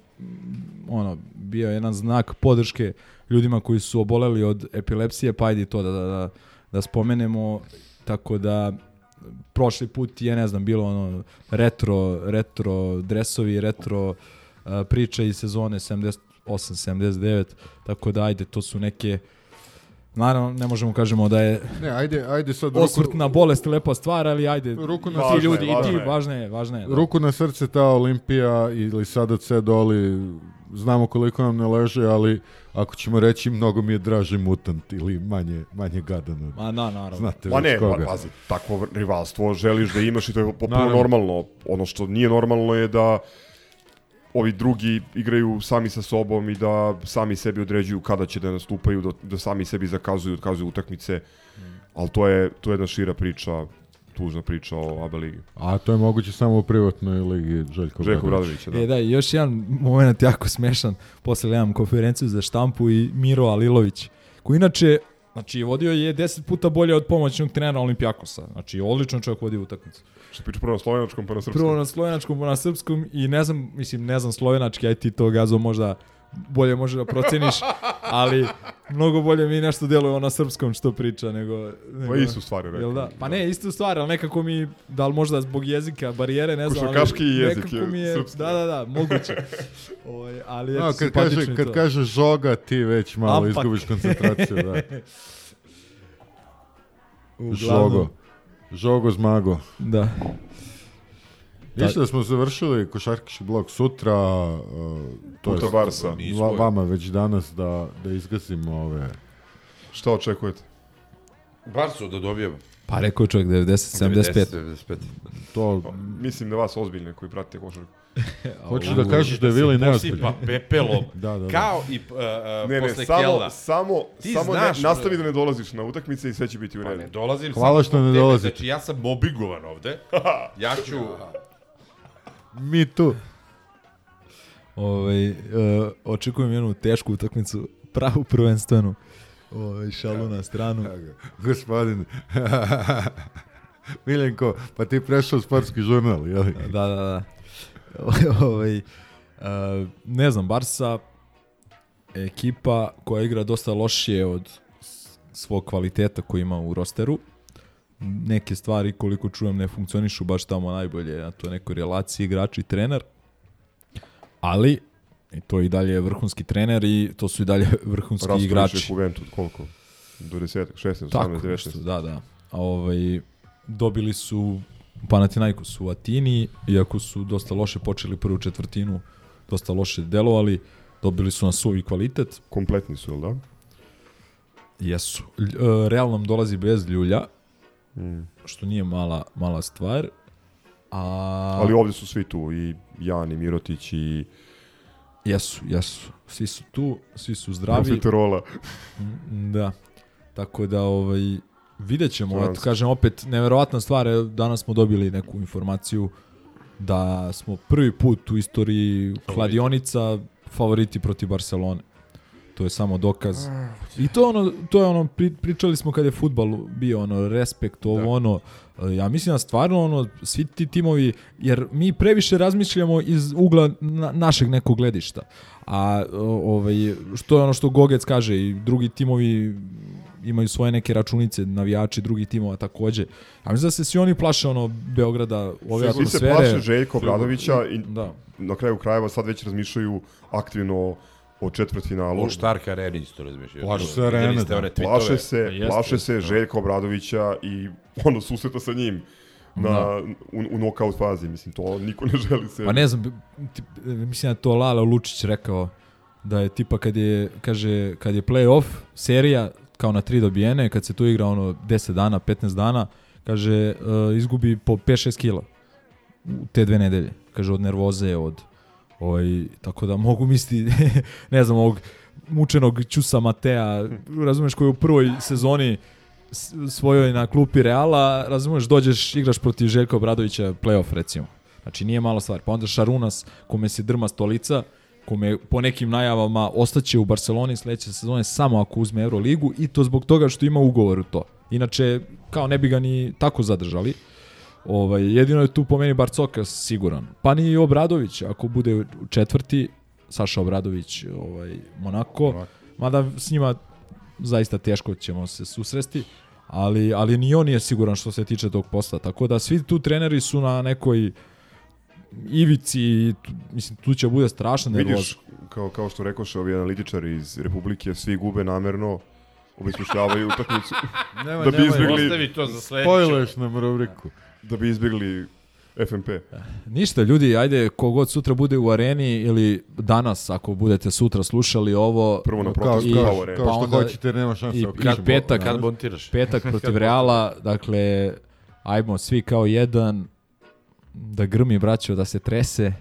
ono bio jedan znak podrške ljudima koji su oboleli od epilepsije, pa ajde to da, da, da, da spomenemo. Tako da prošli put je ne znam bilo ono retro retro dresovi, retro uh, priče iz sezone 78 79 tako da ajde to su neke Naravno, ne možemo kažemo da je Ne, ajde, ajde sad osvrt na bolest lepa stvar, ali ajde, Ruku na ti Važno je, ljudi, i važno ti, je. važno je, važno je. da. Ruku na srce ta Olimpija ili sada Cedoli, znamo koliko nam ne leže, ali ako ćemo reći mnogo mi je draži mutant ili manje, manje gadan od... Ma da, naravno. Znate Ma ne, koga. pa, pazi, takvo rivalstvo želiš da imaš i to je potpuno Naravno. normalno. Ono što nije normalno je da ovi drugi igraju sami sa sobom i da sami sebi određuju kada će da nastupaju, da, da sami sebi zakazuju, otkazuju utakmice. Ali to je, to je jedna šira priča, tužna priča o ABA ligi. A to je moguće samo u privatnoj ligi Željko, Željko. Bradovića, da. E da, i još jedan moment jako smešan. Posle gledam konferenciju za štampu i Miro Alilović, koji inače, znači, vodio je 10 puta bolje od pomoćnog trenera Olimpijakosa. Znači, odlično čovjek vodio utakmicu. Što priča prvo na slovenačkom, pa na srpskom. Prvo na slovenačkom, pa na srpskom i ne znam, mislim, ne znam slovenački, aj ti to gazo možda bolje može da proceniš, ali mnogo bolje mi nešto deluje na srpskom što priča nego... nego Pa istu stvari rekao. Jel da? Pa ne, istu stvar, ali nekako mi, da li možda zbog jezika, barijere, ne znam, ali jezik nekako je mi je, srpski. da, da, da, moguće. Ovaj, ali eto, No, kad, simpatično kaže, kad to. kaže žoga, ti već malo Ampak. izgubiš koncentraciju. Da. Uglavnom, Žogo. Žogo zmago. Da. Više da smo završili košarkaški blok sutra, uh, to Puta je Barsa. va, vama već danas da, da izgazimo ove... Šta očekujete? Barsu da dobijemo. Pa rekao je čovjek 90, 75. 95. To, Mislim da vas ozbiljne koji pratite košarku. hoćeš da kažeš da je Vili neozbiljan. Pa pepelom. Da, da, da. Kao i uh, uh, Ne, ne, posle samo, Kelda. samo, Ti samo znaš, ne, nastavi da ne dolaziš na utakmice i sve će biti u Pa ne redu. dolazim Hvala što ne tebe, dolazite. Znači ja sam obigovan ovde. Ja ću... Mi tu. Ovaj, uh, očekujem jednu tešku utakmicu, pravu prvenstvenu. Ovaj, šalu na stranu. Gospodin. Miljenko, pa ti prešao u sportski žurnal, jel? Da, da, da. ovaj, ne znam, Barsa ekipa koja igra dosta lošije od svog kvaliteta koji ima u rosteru. Neke stvari, koliko čujem, ne funkcionišu baš tamo najbolje na toj nekoj relaciji igrači i trener. Ali, i to i dalje je vrhunski trener i to su i dalje vrhunski Rastović igrači. je Juventus, koliko? Do 10, 16, 18, Tako 19. nešto, da, da. Ovaj, dobili su Panathinaikos u Atini, iako su dosta loše počeli prvu četvrtinu, dosta loše delovali, dobili su na svoj kvalitet. Kompletni su, jel da? Jesu. E, Real nam dolazi bez ljulja, Mm. što nije mala, mala stvar. A... Ali ovde su svi tu, i Jan, i Mirotić, i Jesu, jesu. Svi su tu, svi su zdravi. Profiterola. Mm, Da. Tako da ovaj vidjet ćemo, eto kažem opet neverovatna stvar, evo, danas smo dobili neku informaciju da smo prvi put u istoriji kladionica favoriti protiv Barcelone. To je samo dokaz. I to ono to je ono pri, pričali smo kad je fudbal bio ono respekt ovo ono e, ja mislim da stvarno ono svi ti timovi jer mi previše razmišljamo iz ugla na, našeg nekog gledišta. A ovaj što je ono što Gogec kaže i drugi timovi imaju svoje neke računice, navijači drugih timova takođe. A mislim da se svi oni plaše ono Beograda, ove Svi se atmosfere. plaše Željko Obradovića i Da. na kraju krajeva sad već razmišljaju aktivno o četvrtfinalu. O Štark Areni isto razmišljaju. Plaše se Arene, ste da. Plaše se, Jeste, plaše se da. Željka Obradovića i ono susreta sa njim na, Da. u, u knockout fazi. Mislim, to niko ne želi se. Pa ne znam, tip, mislim da to Lalo Lučić rekao da je tipa kad je, kaže, kad je play-off serija kao na tri dobijene, kad se tu igra ono 10 dana, 15 dana, kaže uh, izgubi po 5-6 kila u te dve nedelje. Kaže od nervoze, od ovaj, tako da mogu misliti, ne znam, ovog mučenog Ćusa Matea, razumeš, koji u prvoj sezoni svojoj na klupi Reala, razumeš, dođeš, igraš protiv Željka Obradovića playoff, recimo. Znači, nije malo stvar. Pa onda Šarunas, kome se drma stolica, kome po nekim najavama ostaće u Barceloni sledeće sezone samo ako uzme Euroligu i to zbog toga što ima ugovor u to. Inače, kao ne bi ga ni tako zadržali. Ovaj, jedino je tu po meni Barcoka siguran. Pa ni Obradović, ako bude četvrti, Saša Obradović, ovaj, Monako, mada s njima zaista teško ćemo se susresti, ali, ali ni on nije siguran što se tiče tog posla. Tako da svi tu treneri su na nekoj ivici, i tu- mislim, tu će bude strašna nervoza. Vidiš, kao, kao što rekoše ovi analitičari iz Republike, svi gube namerno, obesmišljavaju utakmicu. Nemoj, da bi nemoj. izbjegli... Ostavi to za sledeću. Spojluješ nam rubriku. Da bi izbjegli FMP. Ništa, ljudi, ajde, kogod sutra bude u areni ili danas, ako budete sutra slušali ovo... Prvo na Kao, protestu, kao, kao kao, arena. što onda- hoćete, nema šanse. I, i kažemo. petak, Kad montiraš? petak protiv Reala, dakle, ajmo svi kao jedan da grmi braćo, da se trese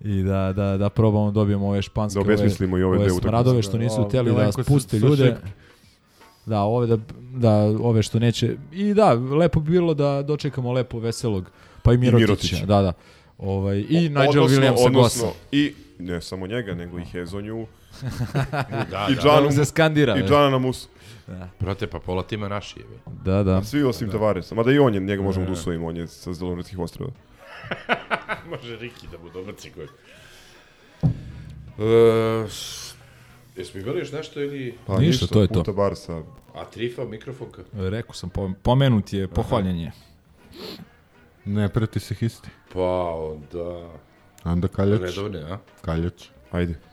i da, da, da probamo dobijemo ove španske, Da obesmislimo i ove dve utakmice. smradove što nisu Da, htjeli da spuste ljude. Da, ove da, da, ove što neće. I da, lepo bi bilo da dočekamo lepo veselog, pa i Mirotića. Mirotića. Da, da. Ovaj, I Nigel Odnosno- Williamsa odnosno, Gosa. I ne samo njega, nego i Hezonju. Da, I da. Džanu, Da se skandira, I? Džana na musu. Brate, pa pola tima naši je. Da, da. A svi osim Tavaresa. Mada i on je, njega možemo da usvojimo, on je sa Zelonorskih ostrava. Može Riki da mu dobaci koji. E, jesmo imali još nešto ili... Pa Ništa, to je to. Barsa. A Trifa, mikrofonka? Rekao sam, pom- pomenut je, pohvaljen je. Ne preti se isti. Pa onda... Onda kaljač. Redovne, a? Kaljač. Ajde.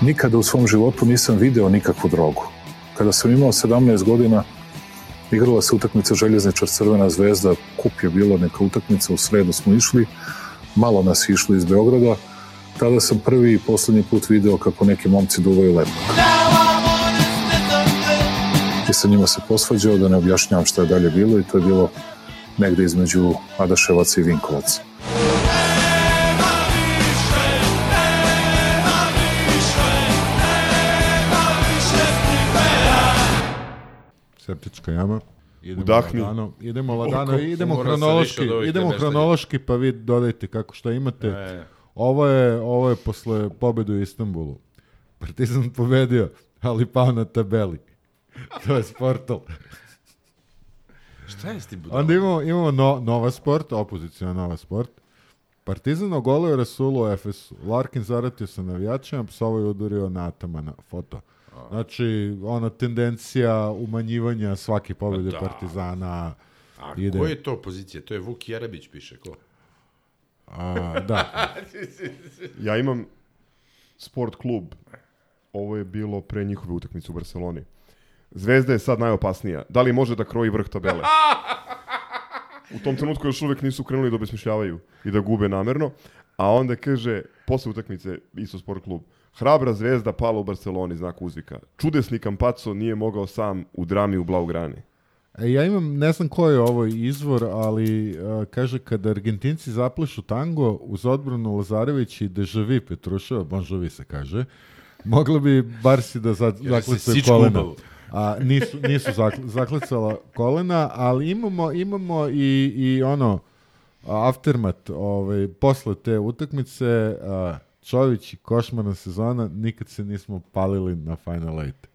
Nikada u svom životu nisam video nikakvu drogu. Kada sam imao 17 godina, igrala se utakmica Željezničar Crvena zvezda, kup je bilo neka utakmica, u sredu smo išli, malo nas je išlo iz Beograda, tada sam prvi i poslednji put video kako neki momci duvaju lepo. I sa njima se posvađao da ne objašnjavam šta je dalje bilo i to je bilo negde između Adaševaca i Vinkovaca. Septička jama. Idemo Udahni. Lagano, idemo lagano, Oko. idemo hronološki, idemo hronološki pa vi dodajte kako šta imate. E. Ovo je, ovo je posle pobedu u Istanbulu. Partizan pobedio, ali pao na tabeli. to je sportal. Šta je s tim budalom? Onda imamo, imamo no, Nova Sport, opozicijona Nova Sport. Partizan ogolio Rasulu u Efesu. Larkin zaratio sa navijačima, psovo je udario na Atamana. Foto. Znači, ona tendencija umanjivanja svake pobjede da. Partizana A ide. ko je to pozicija? To je Vuk Jerebić piše, ko? A, da. Ja imam sport klub. Ovo je bilo pre njihove utakmice u Barceloni. Zvezda je sad najopasnija. Da li može da kroji vrh tabele? U tom trenutku još uvek nisu krenuli da obesmišljavaju i da gube namerno. A onda kaže, posle utakmice, isto sport klub, hrabra zvezda pala u Barceloni, znak uzvika. Čudesni Campazzo nije mogao sam u drami u Blaugrani. E, ja imam, ne znam ko je ovo izvor, ali uh, kaže kada Argentinci zaplešu tango uz odbranu Lazarević i Dežavi Petruševa, Bonžovi se kaže, mogla bi Barsi da za, sičku kolena. A, nisu, nisu zakl, zaklicala kolena, ali imamo, imamo i, i ono aftermat ovaj, posle te utakmice a, Čović i košmarna sezona nikad se nismo palili na Final Eight.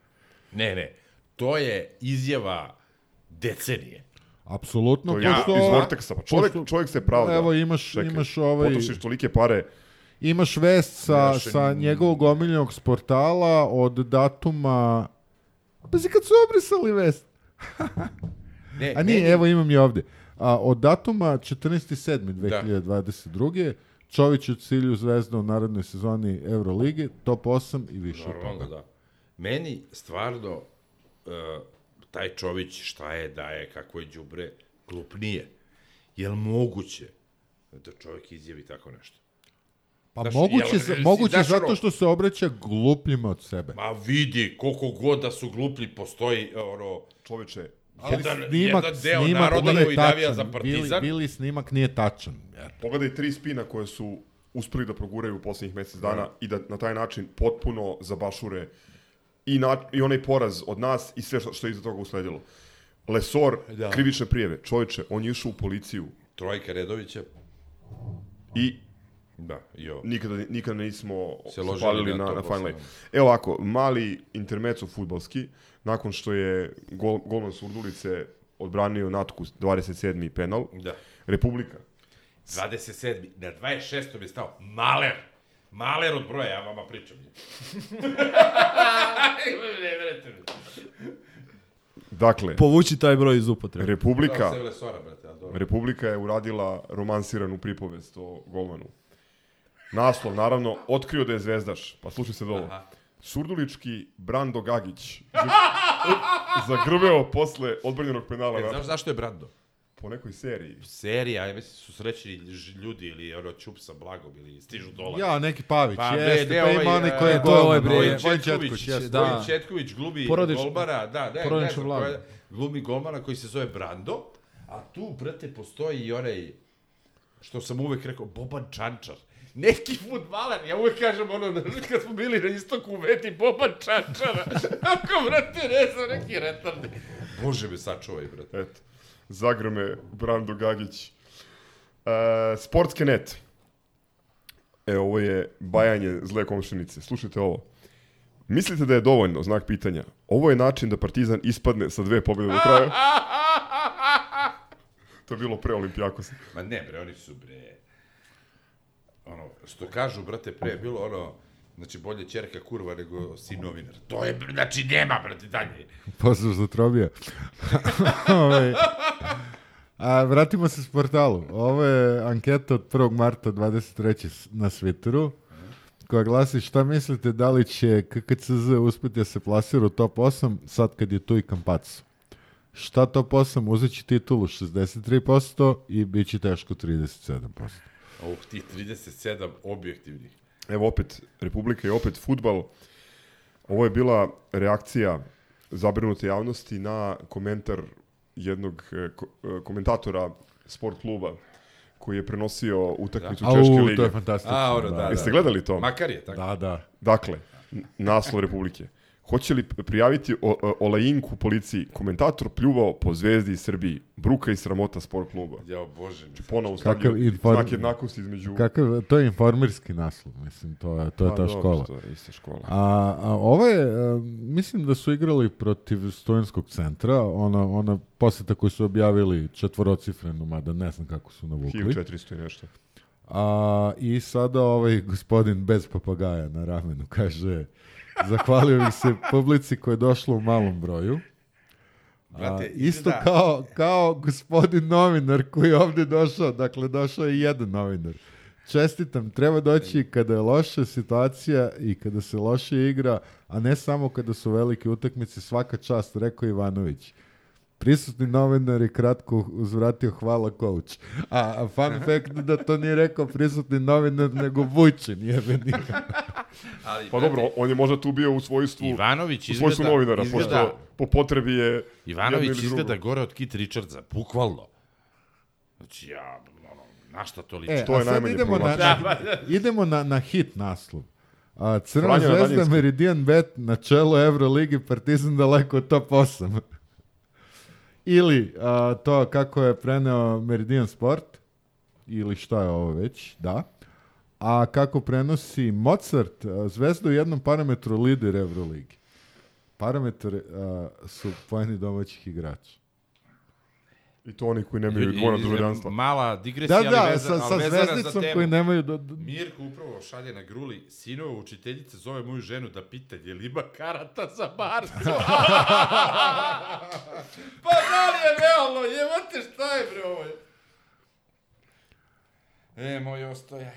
Ne, ne. To je izjava decenije. Apsolutno. To je iz Vortexa. Pa čovjek, pošto- čovjek se pravda. Evo imaš, Čekaj, imaš ovaj... Potrošiš tolike pare. Imaš vest sa, Nemaš- sa njegovog omiljenog sportala od datuma... Pa si kad su obrisali vest? Ne, A nije, meni- evo imam je ovdje. A, od datuma 14.7.2022. Čović u cilju zvezda u narednoj sezoni Eurolige, top 8 i više. od Normalno, toga. da. Meni stvarno uh, taj Čović šta je, da je, kako je đubre, glup nije. Jel moguće da čovjek izjavi tako nešto? Pa Znaš, moguće, jel- si- moguće znaš zato što se obraća glupljima od sebe. Ma vidi, koliko god da su gluplji, postoji ono... Čoveče, Ali jedan, snimak, jedan deo snimak naroda koji navija tačan. za partizan. Bili, bili snimak nije tačan. Jer. Pogledaj tri spina koje su uspeli da proguraju u posljednjih mjesec dana i da na taj način potpuno zabašure i, na, i onaj poraz od nas i sve što, što je iza toga usledilo. Lesor, Da. krivične prijeve. Čovječe, on je išao u policiju Trojka Redovića. i Da, i ovo. nikada, nikada nismo Se palili na na, na Final. Eight. Evo ovako, mali intermeco futbalski, nakon što je gol, golman Surdulice odbranio Natku 27. penal, Da. Republika 27. Na 26. je stao Maler. Maler od broja, ja vama pričam. ne, mi. Dakle, Povući taj broj iz upotrebe. Republika, Da, Lesora, brate, a dobro. Republika je uradila romansiranu pripovest o golmanu. Naslov, naravno, otkrio da je zvezdaš. Pa slušaj se dolo. Surdulički Brando Gagić z- zagrveo posle odbranjenog penala. E, na- znaš zašto je Brando? Po nekoj seriji. Serija, ja mislim su srećni ljudi ili ono čup sa blagom ili stižu dolar. Ja, neki Pavić, Pa, jeste, ne, pa ne, ima ovaj, onaj koji je golman, ovaj bre, Vojin Četković, Četković, jeste. da. Vojin Četković glumi Porodično- golmana, da, da, ne blago. koja- glumi golmana koji se zove Brando, a tu, brate, postoji i onaj, što sam uvek rekao, Boban Čančar. Neki futbaler, ja uvek kažem ono, kad smo bili na istoku veti Boban Čančara. Ako, brate, ne znam, neki retardi. Bože me sačuvaj, brate. Eto, zagrme Brando Gagić. E, sportske net. E, ovo je bajanje zle komšinice. Slušajte ovo. Mislite da je dovoljno, znak pitanja. Ovo je način da Partizan ispadne sa dve pobjede do kraja. to je bilo pre Olimpijakosa. Ma ne, bre, oni su, bre, ono, što kažu, brate, pre je bilo ono, znači bolje čerka kurva nego sin novinar. To je, znači, nema, brate, dalje. Pozdrav za Trobija. Ovaj, A, vratimo se s portalu. Ovo je anketa od 1. marta 23. s- na Twitteru koja glasi šta mislite da li će KKCZ uspjeti da se plasira u top 8 sad kad je tu i Kampac. Šta top 8 uzet titulu 63% i bit će teško 37%. Ovih tih 37 objektivnih. Evo opet, Republika i opet futbal. Ovo je bila reakcija zabrinute javnosti na komentar jednog e, e, komentatora sport kluba koji je prenosio utakmicu Da. Češke Au, lige. to je fantastično, A, ono, da, da. Jeste gledali to? Makar je, tako. Da, da. Dakle, naslov Republike. Hoće li prijaviti o, o, Olajinku policiji? Komentator pljuvao po zvezdi iz Srbiji. Bruka i sramota sport kluba. Jao, bože. mi. Ponovo Kakav stavljaju inform- znak jednakosti između... Kakav, to je informirski naslov, mislim, to je, to je Pa ta dobro, škola. to je ista škola. A, a ovo je, e, mislim da su igrali protiv Stojanskog centra, ona, ona posjeta koju su objavili četvorocifrenu, mada ne znam kako su navukli. 1400 i nešto. A, I sada ovaj gospodin bez papagaja na ramenu kaže zahvalio bih se publici koja je došla u malom broju. A, Brate, isto izgleda- kao, kao gospodin novinar koji je ovdje došao, dakle došao je jedan novinar. Čestitam, treba doći kada je loša situacija i kada se loše igra, a ne samo kada su velike utakmice, svaka čast, rekao Ivanović. Prisutni novinar je kratko uzvratio hvala coach. A, a fun fact da to nije rekao prisutni novinar, nego Vujčin, jebeni. Ali, Pa dobro, on je možda tu bio u svojstvu, Ivanović u svojstvu izgleda- novinara, izgleda- pošto po potrebi je Ivanović izgleda drugo. gore od Kit Richardsa, bukvalno. Znači, ja, ono, na šta to liči? E, To a je sad najmanje idemo na, na, idemo na, na hit naslov. A, Crna Franja na zvezda. Meridian Bet, na čelu Euroligi, Partizan daleko od top 8. Ili a, to kako je preneo Meridian Sport, ili šta je ovo već, da. A kako prenosi Mozart, a, Zvezda u jednom parametru lider Euroligi. Parametar a, su pojeni domaćih igrača. I to oni koji nemaju dvojno i- državljanstvo. Mala digresija, Da, da, ali veza, sa- ali sa vezana za zvezdicom temu. koji nemaju do- do- Mirko upravo šalje na gruli, sinova učiteljica zove moju ženu da pita je li ima karata za Barcu. pa da li je realno, jebate šta je bre ovo? E, moj ostoja,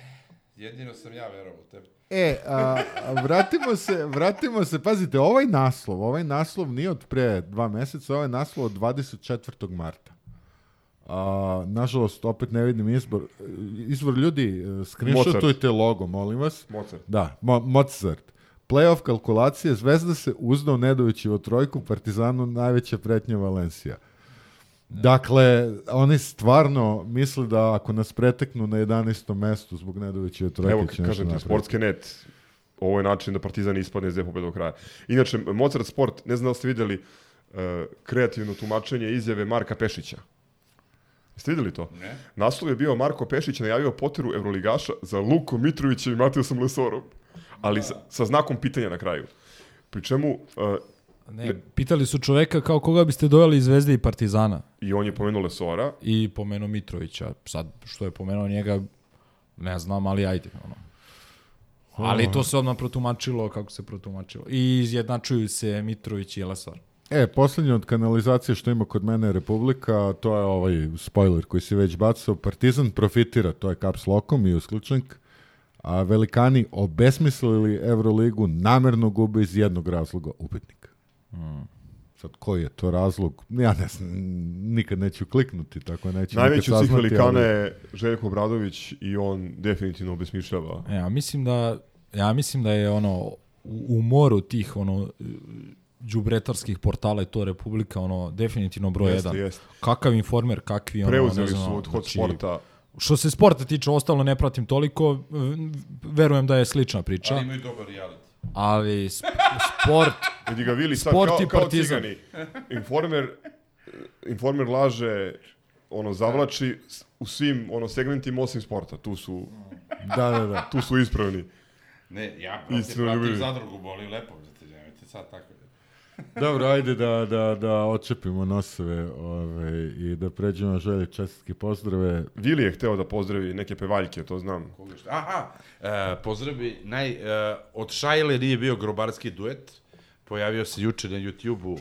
jedino sam ja verovao u tebe. E, a, a vratimo se, vratimo se, pazite, ovaj naslov, ovaj naslov nije od pre dva meseca, ovaj naslov od 24. marta. A, nažalost, opet ne vidim izbor. Izvor ljudi, e, screenshotujte logo, molim vas. Mozart. Da, Mo Mozart. Playoff kalkulacije, Zvezda se uzdao Nedovićevo trojku, Partizanu najveća pretnja Valencija. Dakle, oni stvarno misle da ako nas preteknu na 11. mestu zbog Nedovićeve trojke Evo, će kažem ti, sportske net, ovo je način da Partizan ispadne iz DPP do kraja. Inače, Mozart Sport, ne znam da ste vidjeli uh, kreativno tumačenje izjave Marka Pešića. Jeste vidjeli to? Ne. Naslov je bio Marko Pešić najavio poteru Evroligaša za Luko Mitrovića i Matijasom Lesorom. Ali sa, sa znakom pitanja na kraju. Pri čemu... uh, Ne, pitali su čoveka kao koga biste doveli iz Zvezde i Partizana. I on je pomenuo Lesora. I pomenuo Mitrovića. Sad, što je pomenuo njega, ne znam, ali ajde. Ono. Ali to se odmah protumačilo kako se protumačilo. I izjednačuju se Mitrović i Lesor. E, posljednje od kanalizacije što ima kod mene je Republika, to je ovaj spoiler koji si već bacao. Partizan profitira, to je caps lokom i uskličnik, a velikani obesmislili Euroligu, namerno gube iz jednog razloga upitnika. Hmm. Sad, koji je to razlog? Ja ne znam, nikad neću kliknuti, tako neću Najveći nikad od svih velikana ali- je Željko Obradović i on definitivno obesmišljava. Ja mislim da ja mislim da je ono u, u moru tih ono đubretarskih portala je to Republika ono definitivno broj Jeste, jedan. jeste. Kakav informer, kakvi ono Preuzeli ne znam, su od hot znači, sporta. Što se sporta tiče, ostalo ne pratim toliko, verujem da je slična priča. Ali imaju dobar reality. Ali sp- sport, Vidi ga Vili sad sport kao, i kao partizan. cigani. Informer, informer laže, ono, zavlači u svim ono, segmentima osim sporta. Tu su, Da, da, da. tu su ispravni. Ne, ja pratim ljubivi. zadrugu, boli lepo, brate, nemojte sad tako. Dobro, ajde da, da, da očepimo nosove ove, i da pređemo na želje čestitke pozdrave. Vili je hteo da pozdravi neke pevaljke, to znam. Koga šta? Aha, e, pozdravi, naj, e, od Šajle nije bio grobarski duet, pojavio se juče na YouTube-u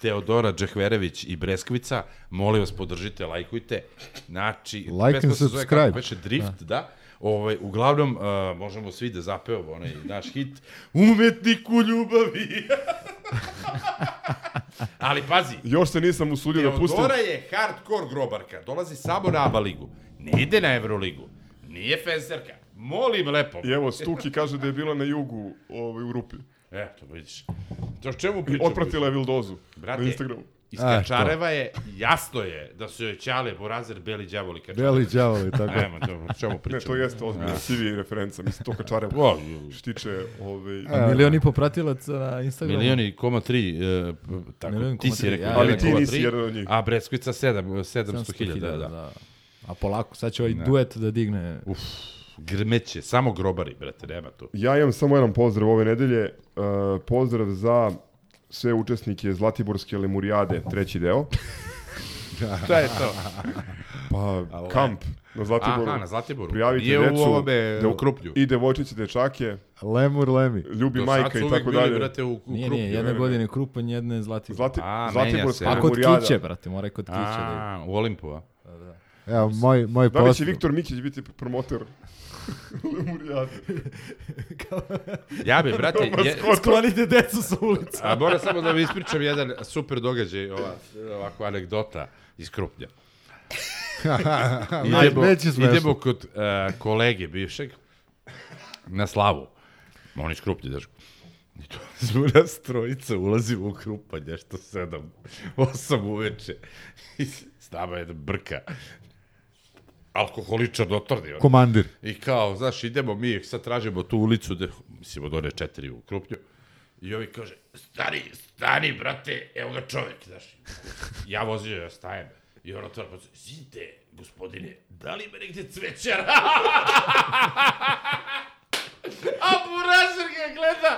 Teodora Džehverević i Breskvica, molim vas podržite, lajkujte, znači, Like pesma and se zove subscribe. kako Drift, da, Ovaj, uglavnom, e, možemo svi da zapevamo onaj naš hit Umetnik u ljubavi. Ali pazi, Još se nisam usudio da pustim. Teodora je hardcore grobarka, dolazi samo na ABA ligu, ne ide na Euroligu, nije fenserka, molim lepo. I evo, Stuki kaže da je bila na jugu ovaj, u Rupi. E, to vidiš. To čemu I pričamo? otpratila je Vildozu Brate, na Instagramu. Iz A, Kačareva je, jasno je da su joj Ćale, Borazer, Beli đavoli Kačarev. Beli đavoli, tako. Nema, dobro, čemu Ne, pričamo? to jeste ozbiljno CV referenca, mislim, to Kačarev. O, Što tiče, ovaj... A milion i po pratilaca na Instagramu. Milion i koma tri, e, tako, Milion ti si rekao, ja, Ali ti nisi jedan od njih. A Breskvica sedam, 700 hiljada, da. da. A polako, sad će ovaj Da. duet da digne. Uf, grmeće, samo grobari, brate, nema tu. Ja imam samo jedan pozdrav ove nedelje. Uh, pozdrav za sve učesnike Zlatiborske Lemurijade, treći deo. Šta je to? Pa, kamp na Zlatiboru. Aha, na Zlatiboru. Prijavite Nije u decu, ovome, devo- u Krupnju. I devojčice, dečake, Lemur Lemi. ljubi Do majka su i tako bili, dalje. brate, u, u Nije, Krupnju. nije, jedne ne, godine Krupanj, jedne Zlatibor. Zlati, A, Zlatiborska menja se. A kod Lemurijada. Kiće, brate, mora kod Kiće. Da... A, u Olimpu, a? Evo, moj, moj Da li će. Viktor Mikić biti promoter Lemurijade? Ja bi, brate, je, Sklonite decu sa ulica. a moram samo da vam ispričam jedan super događaj, ova, ovako anegdota iz Krupnja. Idemo, idemo kod uh, kolege bivšeg na slavu. On iz Krupnja, daš. I to smo nas trojica, ulazimo u Krupanj, nešto sedam, osam uveče. I s nama je brka. Alkoholičar dotorni. ono. Komandir. I kao, znaš, idemo mi, sad tražimo tu ulicu, de, mislimo da one četiri u Krupnju. I ovi kaže, stani, stani, brate, evo ga čovjek, znaš. Ja vozio, ja stajem. I on otvara, pa izvinite, gospodine, da li ima negde cvećara? A Burazer ga gleda,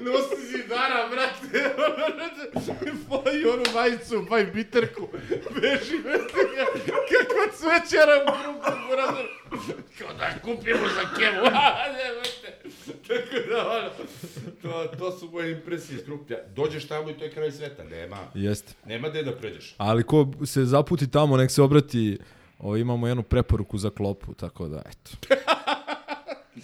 nosi zidara, brate, pa i onu majicu, pa i biterku, beži, brate, ga, kako cvećara u grupu, Burazer. Kao da kupimo za kevu, a, ne, brate. Tako da, ono, to, to su moje impresije iz Krupnja. Dođeš tamo i to je kraj sveta, nema, Jeste. nema gde da pređeš. Ali ko se zaputi tamo, nek se obrati, o, imamo jednu preporuku za klopu, tako da, eto.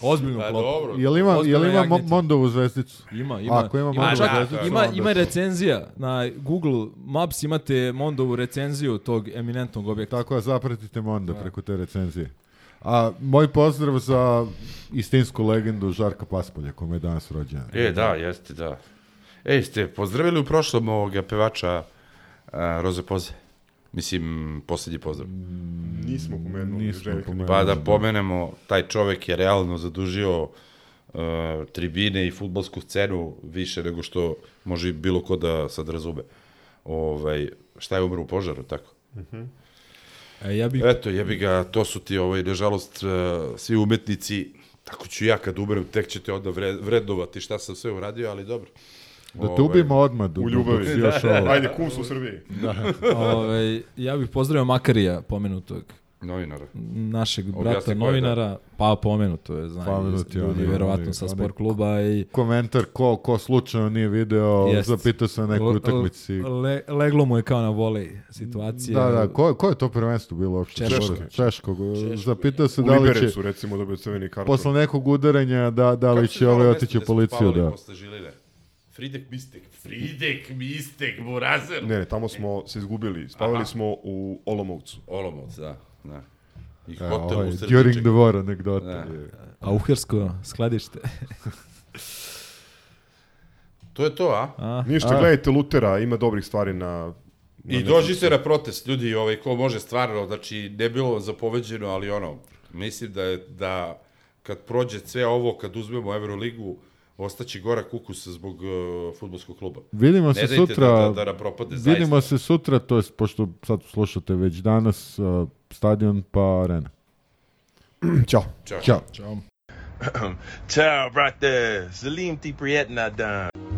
Ozbiljnu Pa dobro. Jel ima, jel ima jagnjetina. Mondovu zvezdicu? Ima, ima. Ako ima, ima, Mondovu zvezdicu, ima, onda ima recenzija. Na Google Maps imate Mondovu recenziju tog eminentnog objekta. Tako da zapratite Monda preko te recenzije. A moj pozdrav za istinsku legendu Žarka Paspolja, kome je danas rođen. E, da, jeste, da. Ej, ste pozdravili u prošlom ovoga pevača a, Roze Poze? Mislim, posljednji pozdrav. Nismo pomenuli Nismo Željka pomenuli. Pa da pomenemo, taj čovek je realno zadužio uh, tribine i futbolsku scenu više nego što može bilo ko da sad razume. Ovaj, šta je umro u požaru, tako? E, ja bih... Eto, jebi ga, to su ti, ovaj, nažalost, uh, svi umetnici, tako ću ja kad umrem, tek ćete onda vre- vrednovati šta sam sve uradio, ali dobro. Da te ubijemo odmah. dok- U ljubavi. još ovo. Ajde, kum su u Srbiji. Da. Ovaj, ja bih pozdravio Makarija, pomenutog Novinara. našeg brata je, novinara, pa pomenuto je, Pomenut je ljudi, verovatno sa sport kluba i Komentar ko, ko slučajno nije video, Jest. zapitao se na nekoj utakmici. Le, leglo mu je kao na volej situacija. Da, da, ko, ko je to prvenstvo bilo uopšte? Češko. Češkog. Zapitao se U da li će, Liberecu, recimo, dobio crveni karton. posle nekog udaranja, da, da li će ovaj otići u policiju, da. Posle? Fridek Mistek. Fridek Mistek, Burazer. Ne, ne, tamo smo se izgubili. Spavali Aha. smo u Olomoucu. Olomouc, da. da. I E, hotel ovaj, u Srbiček. during the war anegdota. Da. je. A uhersko skladište. To je to, a? A? Ništa, A. gledajte Lutera, ima dobrih stvari na... I dođite na protest, ljudi, ovaj, ko može stvarno, znači, ne bilo zapoveđeno, ali ono, mislim da je, da kad prođe sve ovo, kad uzmemo Euroligu, ostaće gorak ukus zbog uh, futbolskog kluba. Vidimo Ne se dajte sutra. Da, da, da nam propadne, vidimo zaista. se sutra, to je pošto sad slušate već danas uh, stadion pa arena. Ćao. Ćao. Ćao. Ćao. Brate. Salim ti prijetna dan.